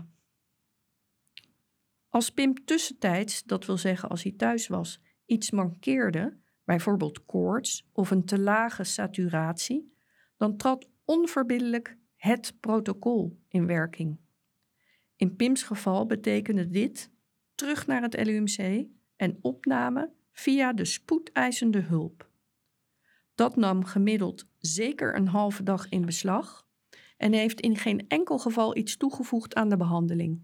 Als Pim tussentijds, dat wil zeggen als hij thuis was, iets mankeerde, bijvoorbeeld koorts of een te lage saturatie, dan trad onverbiddelijk het protocol in werking. In Pim's geval betekende dit terug naar het LUMC en opname via de spoedeisende hulp. Dat nam gemiddeld zeker een halve dag in beslag en heeft in geen enkel geval iets toegevoegd aan de behandeling.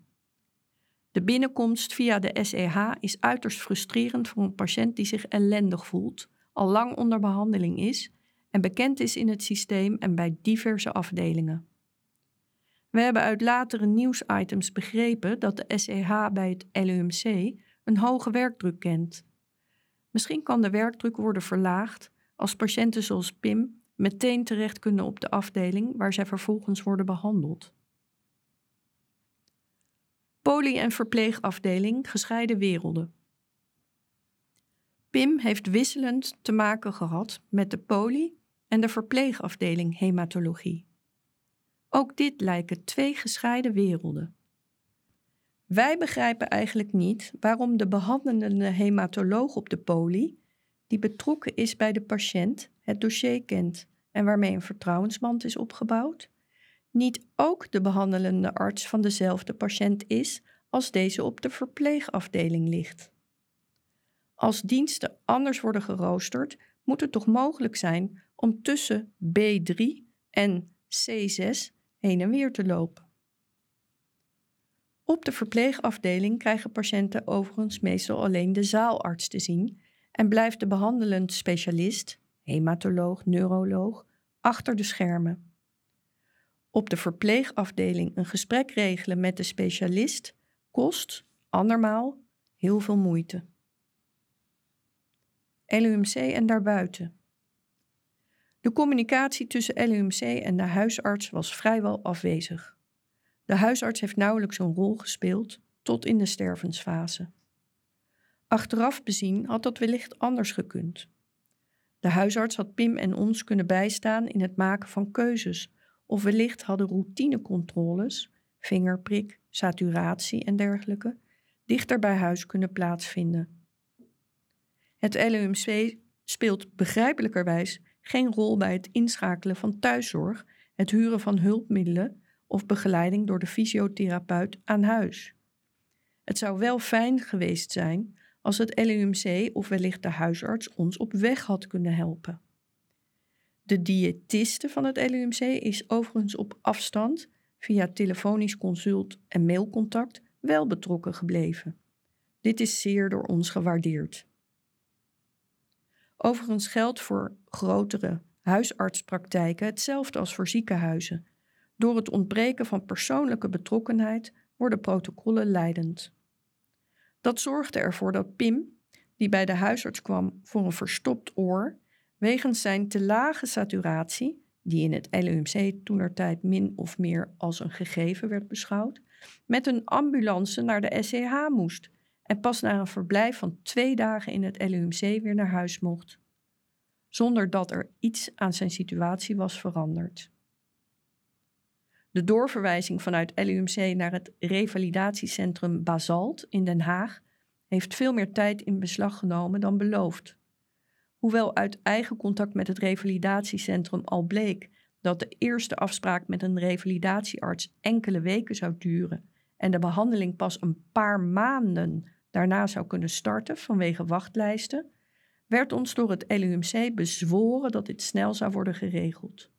De binnenkomst via de SEH is uiterst frustrerend voor een patiënt die zich ellendig voelt, al lang onder behandeling is en bekend is in het systeem en bij diverse afdelingen. We hebben uit latere nieuwsitems begrepen dat de SEH bij het LUMC een hoge werkdruk kent. Misschien kan de werkdruk worden verlaagd als patiënten zoals Pim meteen terecht kunnen op de afdeling waar zij vervolgens worden behandeld. Poly- en verpleegafdeling gescheiden werelden. Pim heeft wisselend te maken gehad met de poly- en de verpleegafdeling hematologie. Ook dit lijken twee gescheiden werelden. Wij begrijpen eigenlijk niet waarom de behandelende hematoloog op de poli, die betrokken is bij de patiënt, het dossier kent en waarmee een vertrouwensband is opgebouwd, niet ook de behandelende arts van dezelfde patiënt is als deze op de verpleegafdeling ligt. Als diensten anders worden geroosterd, moet het toch mogelijk zijn om tussen B3 en C6 heen en weer te lopen. Op de verpleegafdeling krijgen patiënten overigens meestal alleen de zaalarts te zien en blijft de behandelend specialist, hematoloog, neuroloog, achter de schermen. Op de verpleegafdeling een gesprek regelen met de specialist kost, andermaal, heel veel moeite. LUMC en daarbuiten. De communicatie tussen LUMC en de huisarts was vrijwel afwezig. De huisarts heeft nauwelijks een rol gespeeld tot in de stervensfase. Achteraf bezien had dat wellicht anders gekund. De huisarts had Pim en ons kunnen bijstaan in het maken van keuzes, of wellicht hadden routinecontroles, vingerprik, saturatie en dergelijke, dichter bij huis kunnen plaatsvinden. Het LUMC speelt begrijpelijkerwijs geen rol bij het inschakelen van thuiszorg, het huren van hulpmiddelen of begeleiding door de fysiotherapeut aan huis. Het zou wel fijn geweest zijn als het LUMC of wellicht de huisarts ons op weg had kunnen helpen. De diëtiste van het LUMC is overigens op afstand, via telefonisch consult en mailcontact, wel betrokken gebleven. Dit is zeer door ons gewaardeerd. Overigens geldt voor grotere huisartspraktijken hetzelfde als voor ziekenhuizen. Door het ontbreken van persoonlijke betrokkenheid worden protocollen leidend. Dat zorgde ervoor dat Pim, die bij de huisarts kwam voor een verstopt oor, wegens zijn te lage saturatie, die in het LUMC toenertijd min of meer als een gegeven werd beschouwd, met een ambulance naar de SCH moest en pas na een verblijf van twee dagen in het LUMC weer naar huis mocht, zonder dat er iets aan zijn situatie was veranderd. De doorverwijzing vanuit LUMC naar het revalidatiecentrum Basalt in Den Haag heeft veel meer tijd in beslag genomen dan beloofd. Hoewel uit eigen contact met het revalidatiecentrum al bleek dat de eerste afspraak met een revalidatiearts enkele weken zou duren en de behandeling pas een paar maanden daarna zou kunnen starten vanwege wachtlijsten, werd ons door het LUMC bezworen dat dit snel zou worden geregeld.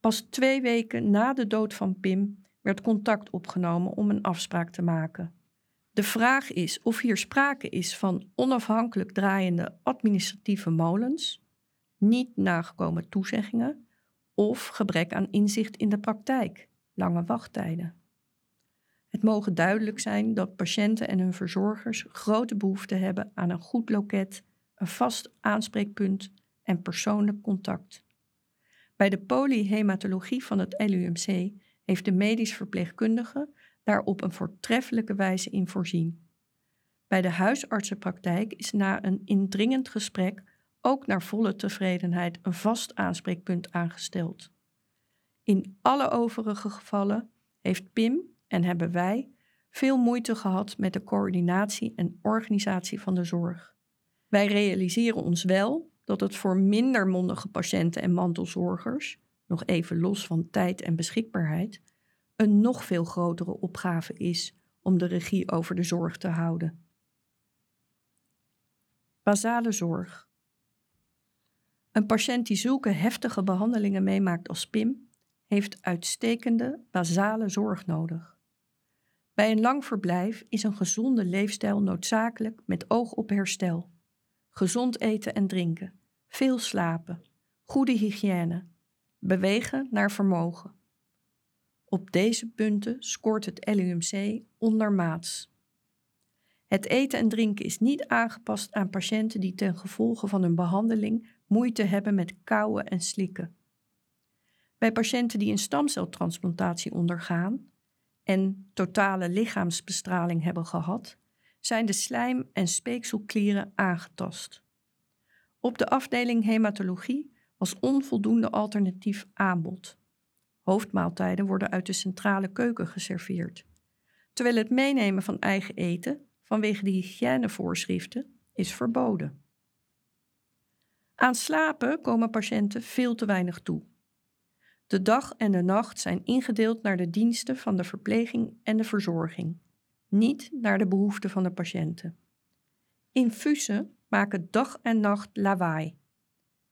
Pas twee weken na de dood van Pim werd contact opgenomen om een afspraak te maken. De vraag is of hier sprake is van onafhankelijk draaiende administratieve molens, niet nagekomen toezeggingen of gebrek aan inzicht in de praktijk, lange wachttijden. Het mogen duidelijk zijn dat patiënten en hun verzorgers grote behoefte hebben aan een goed loket, een vast aanspreekpunt en persoonlijk contact. Bij de polyhematologie van het LUMC heeft de medisch verpleegkundige daar op een voortreffelijke wijze in voorzien. Bij de huisartsenpraktijk is na een indringend gesprek ook naar volle tevredenheid een vast aanspreekpunt aangesteld. In alle overige gevallen heeft Pim en hebben wij veel moeite gehad met de coördinatie en organisatie van de zorg. Wij realiseren ons wel dat het voor minder mondige patiënten en mantelzorgers, nog even los van tijd en beschikbaarheid, een nog veel grotere opgave is om de regie over de zorg te houden. Basale zorg. Een patiënt die zulke heftige behandelingen meemaakt als PIM heeft uitstekende basale zorg nodig. Bij een lang verblijf is een gezonde leefstijl noodzakelijk met oog op herstel. Gezond eten en drinken, veel slapen, goede hygiëne, bewegen naar vermogen. Op deze punten scoort het LUMC ondermaats. Het eten en drinken is niet aangepast aan patiënten die ten gevolge van hun behandeling moeite hebben met kauwen en slikken. Bij patiënten die een stamceltransplantatie ondergaan en totale lichaamsbestraling hebben gehad, zijn de slijm- en speekselklieren aangetast. Op de afdeling hematologie was onvoldoende alternatief aanbod. Hoofdmaaltijden worden uit de centrale keuken geserveerd, terwijl het meenemen van eigen eten vanwege de hygiënevoorschriften is verboden. Aan slapen komen patiënten veel te weinig toe. De dag en de nacht zijn ingedeeld naar de diensten van de verpleging en de verzorging, niet naar de behoeften van de patiënten. Infusen maken dag en nacht lawaai.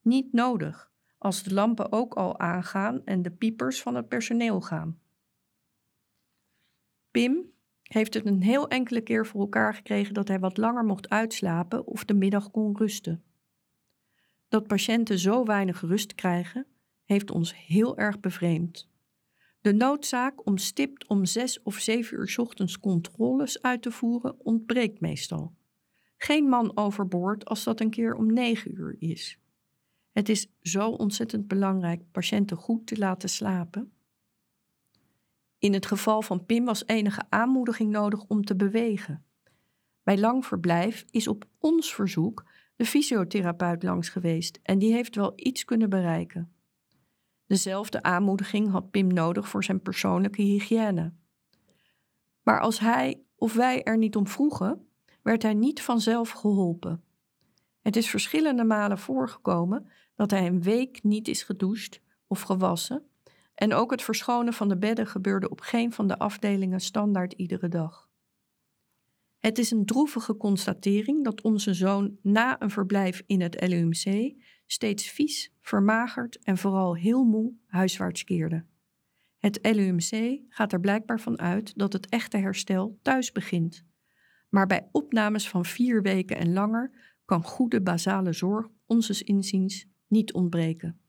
Niet nodig, als de lampen ook al aangaan en de piepers van het personeel gaan. Pim heeft het een heel enkele keer voor elkaar gekregen dat hij wat langer mocht uitslapen of de middag kon rusten. Dat patiënten zo weinig rust krijgen, heeft ons heel erg bevreemd. De noodzaak om stipt om zes of zeven uur ochtends controles uit te voeren ontbreekt meestal. Geen man overboord als dat een keer om negen uur is. Het is zo ontzettend belangrijk patiënten goed te laten slapen. In het geval van Pim was enige aanmoediging nodig om te bewegen. Bij lang verblijf is op ons verzoek de fysiotherapeut langs geweest en die heeft wel iets kunnen bereiken. Dezelfde aanmoediging had Pim nodig voor zijn persoonlijke hygiëne. Maar als hij of wij er niet om vroegen, werd hij niet vanzelf geholpen. Het is verschillende malen voorgekomen dat hij een week niet is gedoucht of gewassen, en ook het verschonen van de bedden gebeurde op geen van de afdelingen standaard iedere dag. Het is een droevige constatering dat onze zoon na een verblijf in het LUMC steeds vies, vermagerd en vooral heel moe huiswaarts keerde. Het LUMC gaat er blijkbaar van uit dat het echte herstel thuis begint. Maar bij opnames van vier weken en langer kan goede basale zorg onzes inziens niet ontbreken.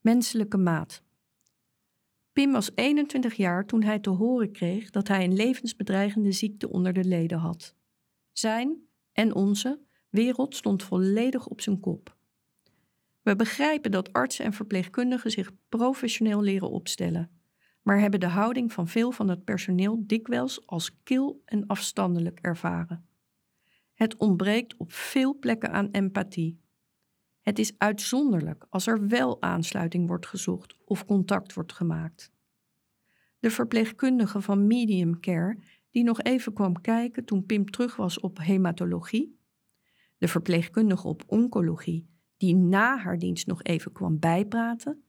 Menselijke maat. Pim was 21 jaar toen hij te horen kreeg dat hij een levensbedreigende ziekte onder de leden had. Zijn en onze wereld stond volledig op zijn kop. We begrijpen dat artsen en verpleegkundigen zich professioneel leren opstellen, maar hebben de houding van veel van het personeel dikwijls als kil en afstandelijk ervaren. Het ontbreekt op veel plekken aan empathie. Het is uitzonderlijk als er wel aansluiting wordt gezocht of contact wordt gemaakt. De verpleegkundige van Medium Care, die nog even kwam kijken toen Pim terug was op hematologie, de verpleegkundige op oncologie, die na haar dienst nog even kwam bijpraten,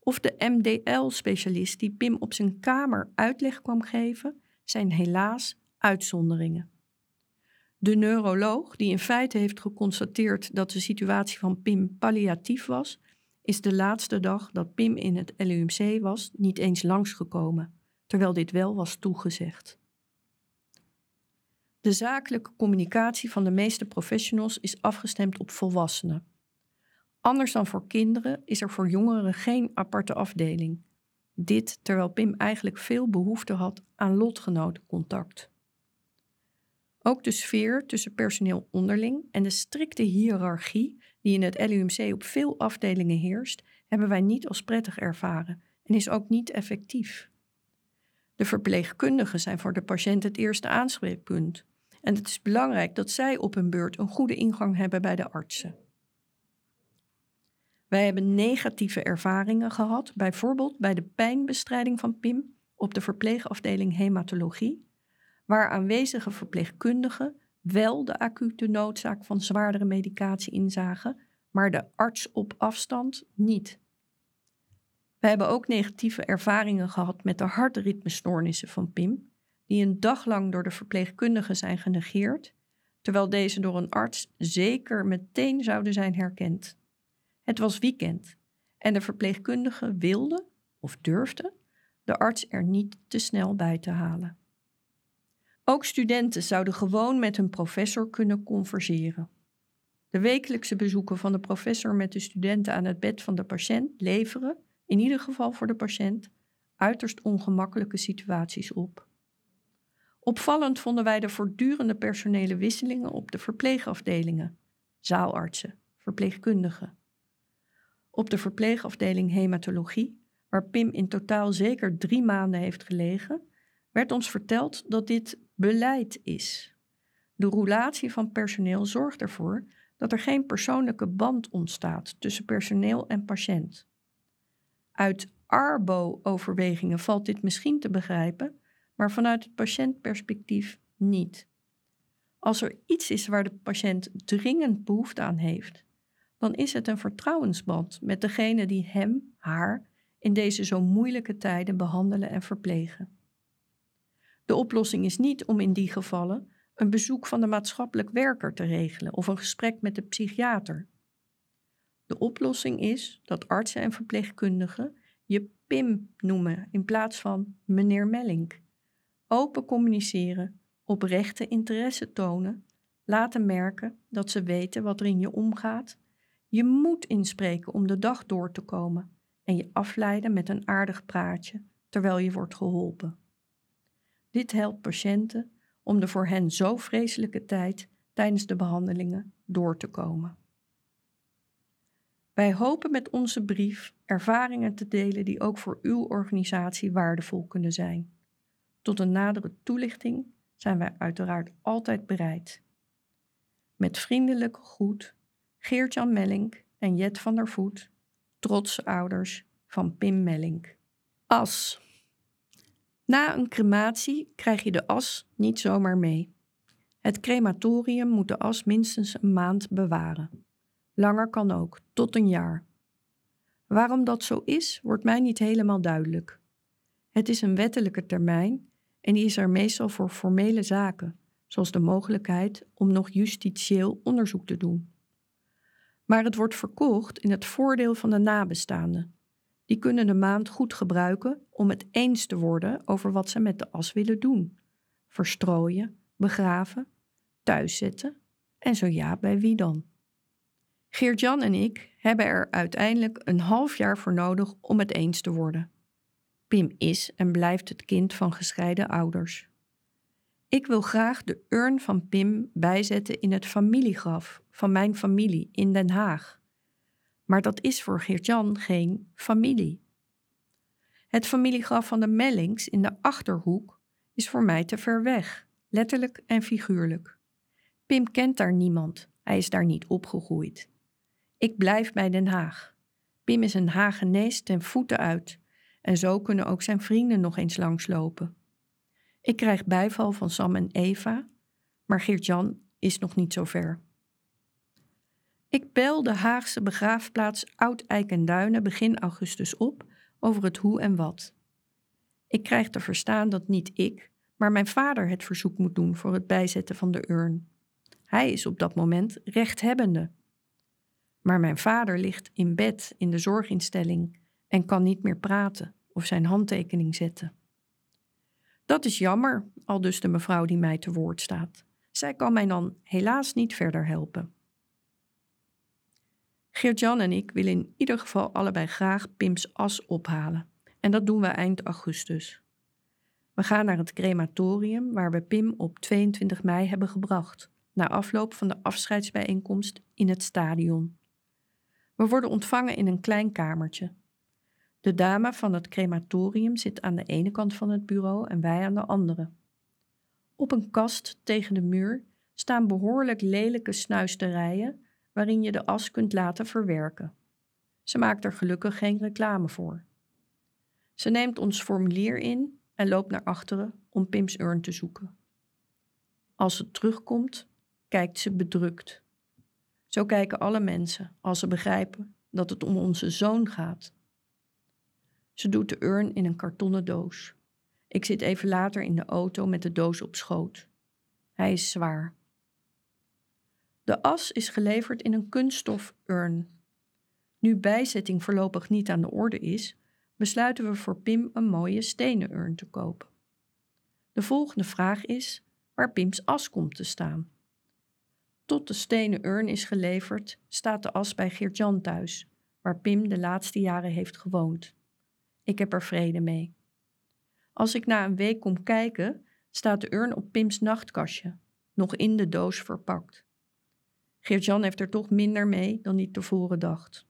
of de MDL-specialist die Pim op zijn kamer uitleg kwam geven, zijn helaas uitzonderingen. De neuroloog, die in feite heeft geconstateerd dat de situatie van Pim palliatief was, is de laatste dag dat Pim in het LUMC was niet eens langsgekomen, terwijl dit wel was toegezegd. De zakelijke communicatie van de meeste professionals is afgestemd op volwassenen. Anders dan voor kinderen is er voor jongeren geen aparte afdeling. Dit terwijl Pim eigenlijk veel behoefte had aan lotgenotencontact. Ook de sfeer tussen personeel onderling en de strikte hiërarchie die in het LUMC op veel afdelingen heerst, hebben wij niet als prettig ervaren en is ook niet effectief. De verpleegkundigen zijn voor de patiënt het eerste aanspreekpunt. En het is belangrijk dat zij op hun beurt een goede ingang hebben bij de artsen. Wij hebben negatieve ervaringen gehad, bijvoorbeeld bij de pijnbestrijding van PIM op de verpleegafdeling hematologie, waar aanwezige verpleegkundigen wel de acute noodzaak van zwaardere medicatie inzagen, maar de arts op afstand niet. We hebben ook negatieve ervaringen gehad met de hartritmestoornissen van PIM, die een dag lang door de verpleegkundigen zijn genegeerd, terwijl deze door een arts zeker meteen zouden zijn herkend. Het was weekend en de verpleegkundige wilde of durfde de arts er niet te snel bij te halen. Ook studenten zouden gewoon met hun professor kunnen converseren. De wekelijkse bezoeken van de professor met de studenten aan het bed van de patiënt leveren, in ieder geval voor de patiënt, uiterst ongemakkelijke situaties op. Opvallend vonden wij de voortdurende personele wisselingen op de verpleegafdelingen, zaalartsen, verpleegkundigen. Op de verpleegafdeling hematologie, waar Pim in totaal zeker drie maanden heeft gelegen, werd ons verteld dat dit beleid is. De roulatie van personeel zorgt ervoor dat er geen persoonlijke band ontstaat tussen personeel en patiënt. Uit ARBO-overwegingen valt dit misschien te begrijpen, maar vanuit het patiëntperspectief niet. Als er iets is waar de patiënt dringend behoefte aan heeft, dan is het een vertrouwensband met degene die hem, haar in deze zo moeilijke tijden behandelen en verplegen. De oplossing is niet om in die gevallen een bezoek van de maatschappelijk werker te regelen of een gesprek met de psychiater. De oplossing is dat artsen en verpleegkundigen je Pim noemen in plaats van meneer Mellink. Open communiceren, oprechte interesse tonen, laten merken dat ze weten wat er in je omgaat. Je moet inspreken om de dag door te komen en je afleiden met een aardig praatje terwijl je wordt geholpen. Dit helpt patiënten om de voor hen zo vreselijke tijd tijdens de behandelingen door te komen. Wij hopen met onze brief ervaringen te delen die ook voor uw organisatie waardevol kunnen zijn. Tot een nadere toelichting zijn wij uiteraard altijd bereid. Met vriendelijke groet Geert-Jan Mellink en Jet van der Voet, trotse ouders van Pim Mellink. As. Na een crematie krijg je de as niet zomaar mee. Het crematorium moet de as minstens een maand bewaren. Langer kan ook, tot een jaar. Waarom dat zo is, wordt mij niet helemaal duidelijk. Het is een wettelijke termijn en die is er meestal voor formele zaken, zoals de mogelijkheid om nog justitieel onderzoek te doen. Maar het wordt verkocht in het voordeel van de nabestaanden, die kunnen de maand goed gebruiken om het eens te worden over wat ze met de as willen doen. Verstrooien, begraven, thuiszetten en zo ja, bij wie dan? Geert-Jan en ik hebben er uiteindelijk een half jaar voor nodig om het eens te worden. Pim is en blijft het kind van gescheiden ouders. Ik wil graag de urn van Pim bijzetten in het familiegraf van mijn familie in Den Haag. Maar dat is voor Geert-Jan geen familie. Het familiegraf van de Mellings in de achterhoek is voor mij te ver weg, letterlijk en figuurlijk. Pim kent daar niemand, hij is daar niet opgegroeid. Ik blijf bij Den Haag. Pim is een Hagenees ten voeten uit en zo kunnen ook zijn vrienden nog eens langslopen. Ik krijg bijval van Sam en Eva, maar Geert-Jan is nog niet zo ver. Ik bel de Haagse begraafplaats Oud-Eikenduinen begin augustus op over het hoe en wat. Ik krijg te verstaan dat niet ik, maar mijn vader het verzoek moet doen voor het bijzetten van de urn. Hij is op dat moment rechthebbende. Maar mijn vader ligt in bed in de zorginstelling en kan niet meer praten of zijn handtekening zetten. Dat is jammer, al dus de mevrouw die mij te woord staat. Zij kan mij dan helaas niet verder helpen. Geert-Jan en ik willen in ieder geval allebei graag Pims as ophalen. En dat doen we eind augustus. We gaan naar het crematorium waar we Pim op 22 mei hebben gebracht, na afloop van de afscheidsbijeenkomst in het stadion. We worden ontvangen in een klein kamertje. De dame van het crematorium zit aan de ene kant van het bureau en wij aan de andere. Op een kast tegen de muur staan behoorlijk lelijke snuisterijen waarin je de as kunt laten verwerken. Ze maakt er gelukkig geen reclame voor. Ze neemt ons formulier in en loopt naar achteren om Pim's urn te zoeken. Als ze terugkomt, kijkt ze bedrukt. Zo kijken alle mensen als ze begrijpen dat het om onze zoon gaat. Ze doet de urn in een kartonnen doos. Ik zit even later in de auto met de doos op schoot. Hij is zwaar. De as is geleverd in een kunststof urn. Nu bijzetting voorlopig niet aan de orde is, besluiten we voor Pim een mooie stenen urn te kopen. De volgende vraag is waar Pims as komt te staan. Tot de stenen urn is geleverd, staat de as bij Geert-Jan thuis, waar Pim de laatste jaren heeft gewoond. Ik heb er vrede mee. Als ik na een week kom kijken, staat de urn op Pims nachtkastje, nog in de doos verpakt. Geert-Jan heeft er toch minder mee dan hij tevoren dacht.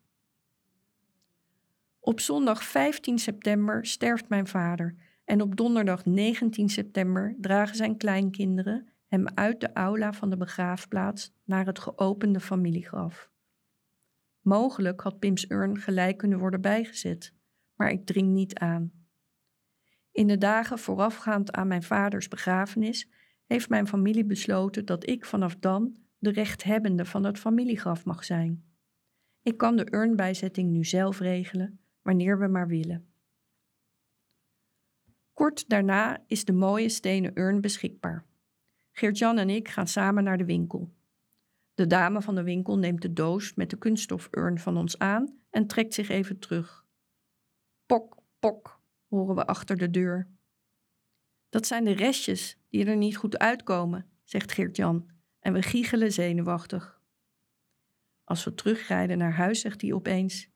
Op zondag 15 september sterft mijn vader en op donderdag 19 september dragen zijn kleinkinderen hem uit de aula van de begraafplaats naar het geopende familiegraf. Mogelijk had Pims urn gelijk kunnen worden bijgezet, maar ik dring niet aan. In de dagen voorafgaand aan mijn vaders begrafenis heeft mijn familie besloten dat ik vanaf dan de rechthebbende van het familiegraf mag zijn. Ik kan de urnbijzetting nu zelf regelen, wanneer we maar willen. Kort daarna is de mooie stenen urn beschikbaar. Geert-Jan en ik gaan samen naar de winkel. De dame van de winkel neemt de doos met de kunststofurn van ons aan en trekt zich even terug. Pok, pok, horen we achter de deur. Dat zijn de restjes die er niet goed uitkomen, zegt Geert-Jan en we giechelen zenuwachtig. Als we terugrijden naar huis, zegt hij opeens: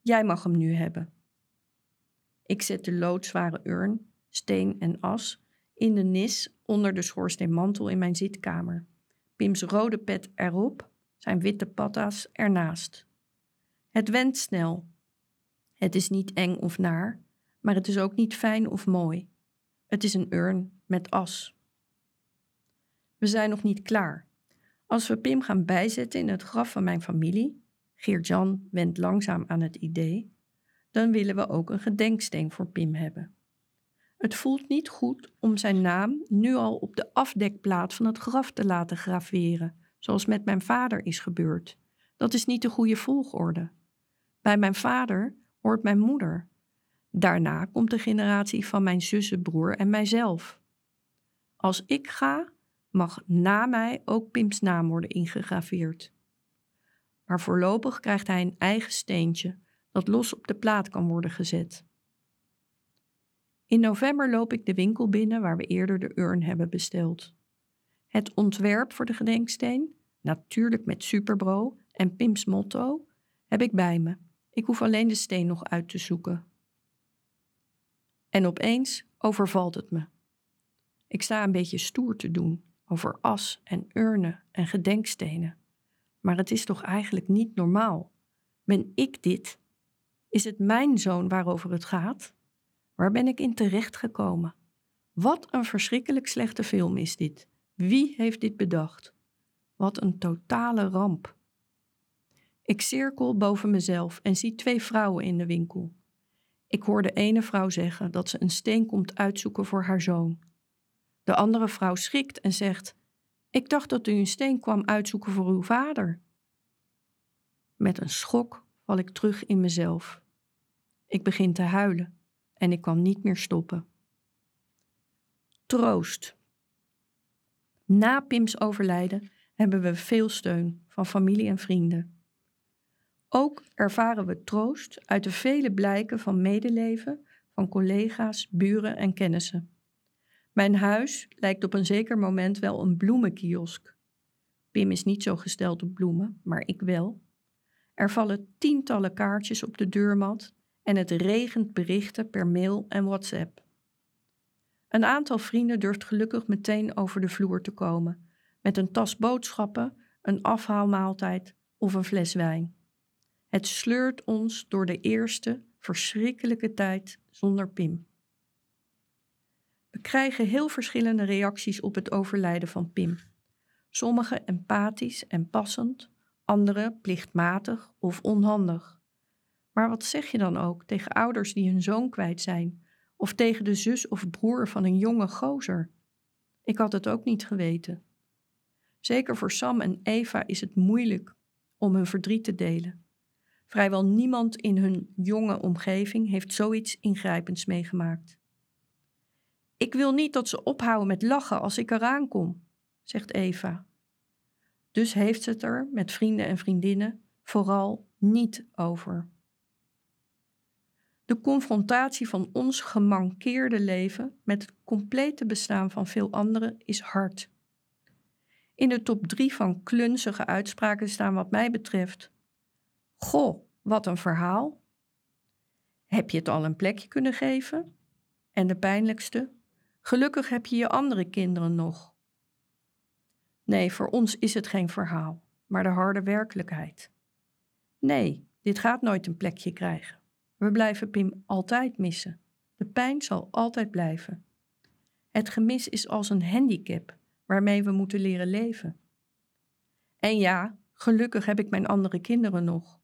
Jij mag hem nu hebben. Ik zet de loodzware urn, steen en as in de nis onder de schoorsteenmantel in mijn zitkamer. Pim's rode pet erop, zijn witte patta's ernaast. Het went snel. Het is niet eng of naar, maar het is ook niet fijn of mooi. Het is een urn met as. We zijn nog niet klaar. Als we Pim gaan bijzetten in het graf van mijn familie, Geert-Jan wendt langzaam aan het idee, dan willen we ook een gedenksteen voor Pim hebben. Het voelt niet goed om zijn naam nu al op de afdekplaat van het graf te laten graveren, zoals met mijn vader is gebeurd. Dat is niet de goede volgorde. Bij mijn vader hoort mijn moeder. Daarna komt de generatie van mijn zussenbroer en mijzelf. Als ik ga, mag na mij ook Pim's naam worden ingegraveerd. Maar voorlopig krijgt hij een eigen steentje dat los op de plaat kan worden gezet. In november loop ik de winkel binnen waar we eerder de urn hebben besteld. Het ontwerp voor de gedenksteen, natuurlijk met Superbro en Pim's motto, heb ik bij me. Ik hoef alleen de steen nog uit te zoeken. En opeens overvalt het me. Ik sta een beetje stoer te doen over as en urnen en gedenkstenen. Maar het is toch eigenlijk niet normaal? Ben ik dit? Is het mijn zoon waarover het gaat? Waar ben ik in terecht gekomen? Wat een verschrikkelijk slechte film is dit. Wie heeft dit bedacht? Wat een totale ramp. Ik cirkel boven mezelf en zie twee vrouwen in de winkel. Ik hoor de ene vrouw zeggen dat ze een steen komt uitzoeken voor haar zoon. De andere vrouw schrikt en zegt: Ik dacht dat u een steen kwam uitzoeken voor uw vader. Met een schok val ik terug in mezelf. Ik begin te huilen en ik kan niet meer stoppen. Troost. Na Pims overlijden hebben we veel steun van familie en vrienden. Ook ervaren we troost uit de vele blijken van medeleven van collega's, buren en kennissen. Mijn huis lijkt op een zeker moment wel een bloemenkiosk. Pim is niet zo gesteld op bloemen, maar ik wel. Er vallen tientallen kaartjes op de deurmat en het regent berichten per mail en WhatsApp. Een aantal vrienden durft gelukkig meteen over de vloer te komen, met een tas boodschappen, een afhaalmaaltijd of een fles wijn. Het sleurt ons door de eerste verschrikkelijke tijd zonder Pim. We krijgen heel verschillende reacties op het overlijden van Pim. Sommige empathisch en passend, andere plichtmatig of onhandig. Maar wat zeg je dan ook tegen ouders die hun zoon kwijt zijn, of tegen de zus of broer van een jonge gozer? Ik had het ook niet geweten. Zeker voor Sam en Eva is het moeilijk om hun verdriet te delen. Vrijwel niemand in hun jonge omgeving heeft zoiets ingrijpends meegemaakt. Ik wil niet dat ze ophouden met lachen als ik eraan kom, zegt Eva. Dus heeft ze het er met vrienden en vriendinnen vooral niet over. De confrontatie van ons gemankeerde leven met het complete bestaan van veel anderen is hard. In de top drie van klunzige uitspraken staan wat mij betreft: Goh, wat een verhaal. Heb je het al een plekje kunnen geven? En de pijnlijkste: Gelukkig heb je je andere kinderen nog. Nee, voor ons is het geen verhaal, maar de harde werkelijkheid. Nee, dit gaat nooit een plekje krijgen. We blijven Pim altijd missen. De pijn zal altijd blijven. Het gemis is als een handicap waarmee we moeten leren leven. En ja, gelukkig heb ik mijn andere kinderen nog.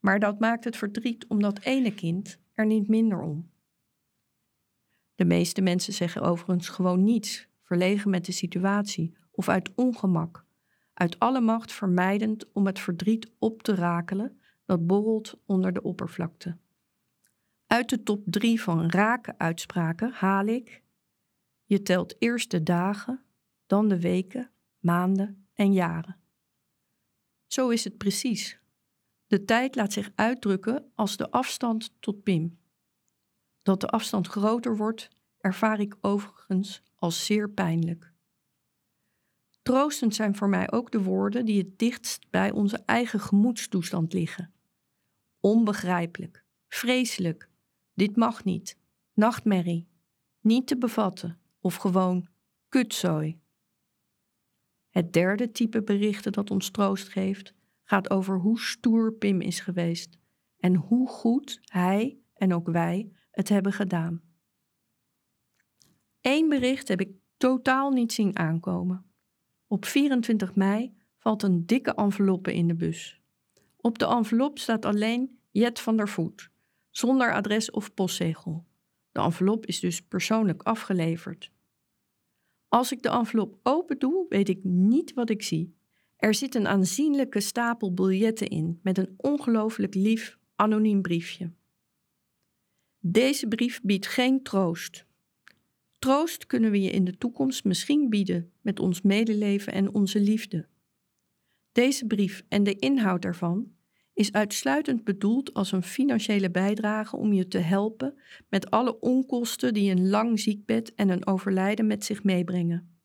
Maar dat maakt het verdriet om dat ene kind er niet minder om. De meeste mensen zeggen overigens gewoon niets, verlegen met de situatie of uit ongemak, uit alle macht vermijdend om het verdriet op te rakelen dat borrelt onder de oppervlakte. Uit de top drie van rake uitspraken haal ik: je telt eerst de dagen, dan de weken, maanden en jaren. Zo is het precies. De tijd laat zich uitdrukken als de afstand tot Pim. Dat de afstand groter wordt, ervaar ik overigens als zeer pijnlijk. Troostend zijn voor mij ook de woorden die het dichtst bij onze eigen gemoedstoestand liggen. Onbegrijpelijk, vreselijk, dit mag niet, nachtmerrie, niet te bevatten of gewoon kutzooi. Het derde type berichten dat ons troost geeft, gaat over hoe stoer Pim is geweest en hoe goed hij en ook wij het hebben gedaan. Eén bericht heb ik totaal niet zien aankomen. Op 24 mei valt een dikke enveloppe in de bus. Op de envelop staat alleen Jet van der Voet, zonder adres of postzegel. De envelop is dus persoonlijk afgeleverd. Als ik de envelop open doe, weet ik niet wat ik zie. Er zit een aanzienlijke stapel biljetten in met een ongelooflijk lief anoniem briefje. Deze brief biedt geen troost. Troost kunnen we je in de toekomst misschien bieden met ons medeleven en onze liefde. Deze brief en de inhoud ervan is uitsluitend bedoeld als een financiële bijdrage om je te helpen met alle onkosten die een lang ziekbed en een overlijden met zich meebrengen.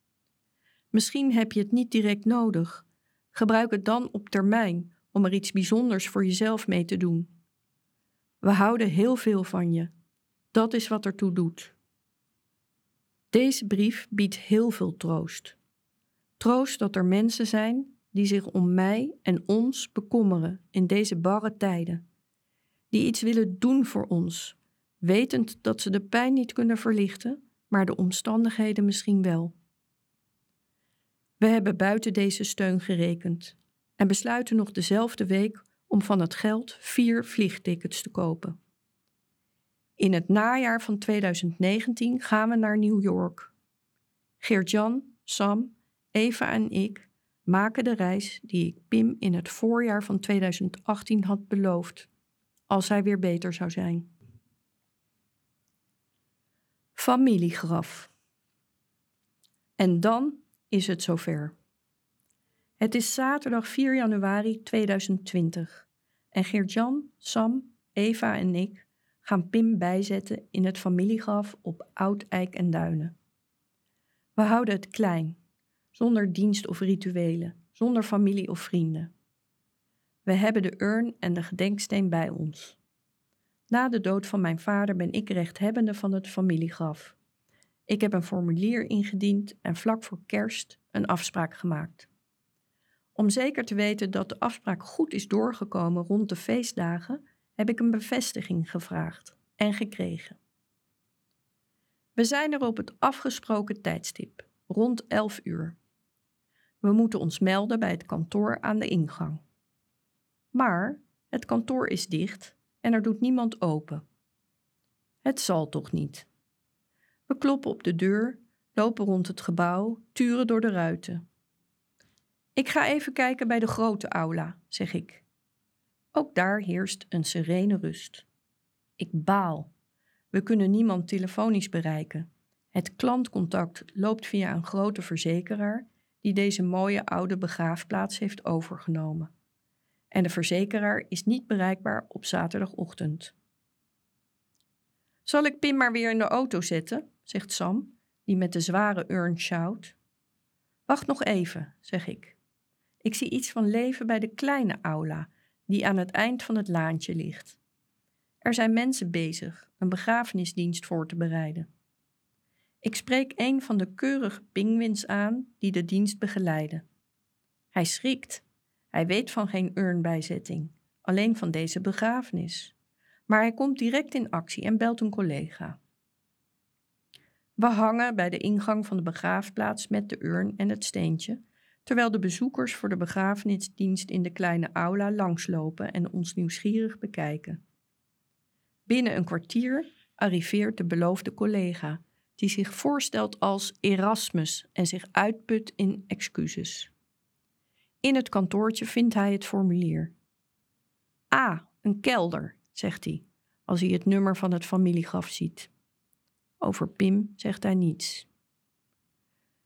Misschien heb je het niet direct nodig. Gebruik het dan op termijn om er iets bijzonders voor jezelf mee te doen. We houden heel veel van je. Dat is wat ertoe doet. Deze brief biedt heel veel troost. Troost dat er mensen zijn die zich om mij en ons bekommeren in deze barre tijden, die iets willen doen voor ons, wetend dat ze de pijn niet kunnen verlichten, maar de omstandigheden misschien wel. We hebben buiten deze steun gerekend en besluiten nog dezelfde week om van het geld vier vliegtickets te kopen. In het najaar van 2019 gaan we naar New York. Geert-Jan, Sam, Eva en ik maken de reis die ik Pim in het voorjaar van 2018 had beloofd, als hij weer beter zou zijn. Familiegraf. En dan is het zover. Het is zaterdag 4 januari 2020 en Geert-Jan, Sam, Eva en ik gaan Pim bijzetten in het familiegraf op Oud-Eik en Duinen. We houden het klein, zonder dienst of rituelen, zonder familie of vrienden. We hebben de urn en de gedenksteen bij ons. Na de dood van mijn vader ben ik rechthebbende van het familiegraf. Ik heb een formulier ingediend en vlak voor kerst een afspraak gemaakt. Om zeker te weten dat de afspraak goed is doorgekomen rond de feestdagen, heb ik een bevestiging gevraagd en gekregen. We zijn er op het afgesproken tijdstip, rond 11 uur. We moeten ons melden bij het kantoor aan de ingang. Maar het kantoor is dicht en er doet niemand open. Het zal toch niet. We kloppen op de deur, lopen rond het gebouw, turen door de ruiten. Ik ga even kijken bij de grote aula, zeg ik. Ook daar heerst een serene rust. Ik baal. We kunnen niemand telefonisch bereiken. Het klantcontact loopt via een grote verzekeraar die deze mooie oude begraafplaats heeft overgenomen. En de verzekeraar is niet bereikbaar op zaterdagochtend. Zal ik Pim maar weer in de auto zetten? zegt Sam, die met de zware urn sjouwt. Wacht nog even, zeg ik. Ik zie iets van leven bij de kleine aula, die aan het eind van het laantje ligt. Er zijn mensen bezig een begrafenisdienst voor te bereiden. Ik spreek een van de keurige pinguïns aan die de dienst begeleiden. Hij schrikt. Hij weet van geen urnbijzetting, alleen van deze begrafenis. Maar hij komt direct in actie en belt een collega. We hangen bij de ingang van de begraafplaats met de urn en het steentje, terwijl de bezoekers voor de begrafenisdienst in de kleine aula langslopen en ons nieuwsgierig bekijken. Binnen een kwartier arriveert de beloofde collega, die zich voorstelt als Erasmus en zich uitput in excuses. In het kantoortje vindt hij het formulier. Ah, een kelder, zegt hij, als hij het nummer van het familiegraf ziet. Over Pim zegt hij niets.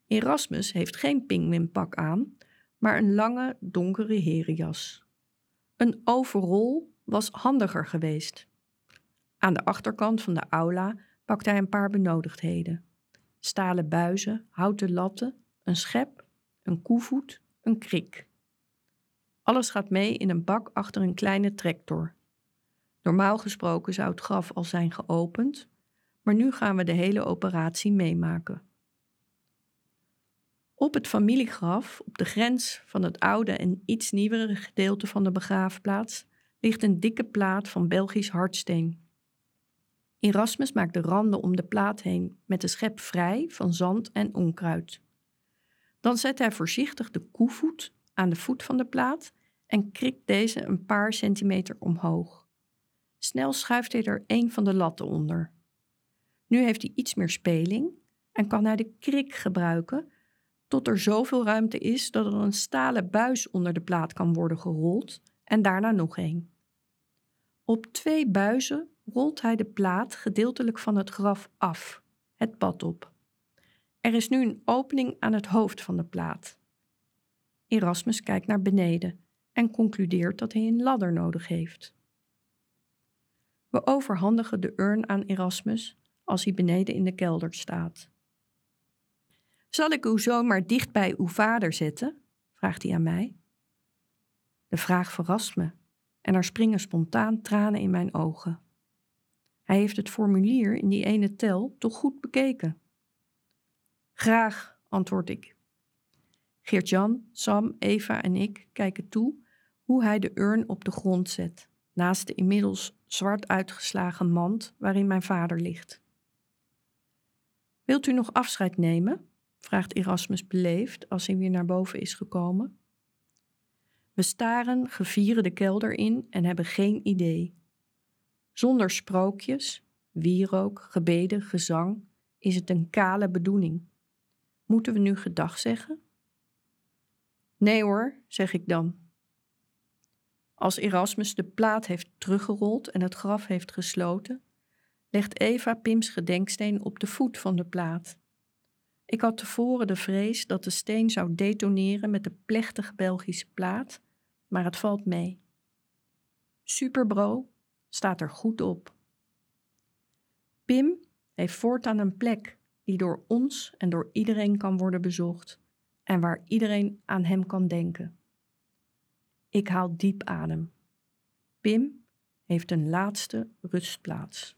Erasmus heeft geen pinguïnpak aan, maar een lange, donkere herenjas. Een overrol was handiger geweest. Aan de achterkant van de aula pakt hij een paar benodigdheden: stalen buizen, houten latten, een schep, een koevoet, een krik. Alles gaat mee in een bak achter een kleine tractor. Normaal gesproken zou het graf al zijn geopend, maar nu gaan we de hele operatie meemaken. Op het familiegraf, op de grens van het oude en iets nieuwere gedeelte van de begraafplaats, ligt een dikke plaat van Belgisch hardsteen. Erasmus maakt de randen om de plaat heen met de schep vrij van zand en onkruid. Dan zet hij voorzichtig de koevoet aan de voet van de plaat en krikt deze een paar centimeter omhoog. Snel schuift hij er een van de latten onder. Nu heeft hij iets meer speling en kan hij de krik gebruiken tot er zoveel ruimte is dat er een stalen buis onder de plaat kan worden gerold en daarna nog één. Op twee buizen rolt hij de plaat gedeeltelijk van het graf af, het pad op. Er is nu een opening aan het hoofd van de plaat. Erasmus kijkt naar beneden en concludeert dat hij een ladder nodig heeft. We overhandigen de urn aan Erasmus als hij beneden in de kelder staat. Zal ik uw zoon maar dicht bij uw vader zetten? vraagt hij aan mij. De vraag verrast me en er springen spontaan tranen in mijn ogen. Hij heeft het formulier in die ene tel toch goed bekeken. Graag, antwoord ik. Geert-Jan, Sam, Eva en ik kijken toe hoe hij de urn op de grond zet, naast de inmiddels zwart uitgeslagen mand waarin mijn vader ligt. Wilt u nog afscheid nemen? Vraagt Erasmus beleefd als hij weer naar boven is gekomen. We staren gevieren de kelder in en hebben geen idee. Zonder sprookjes, wierook, gebeden, gezang is het een kale bedoeling. Moeten we nu gedag zeggen? Nee hoor, zeg ik dan. Als Erasmus de plaat heeft teruggerold en het graf heeft gesloten, legt Eva Pims gedenksteen op de voet van de plaat. Ik had tevoren de vrees dat de steen zou detoneren met de plechtige Belgische plaat, maar het valt mee. Superbro staat er goed op. Pim heeft voortaan een plek die door ons en door iedereen kan worden bezocht en waar iedereen aan hem kan denken. Ik haal diep adem. Pim heeft een laatste rustplaats.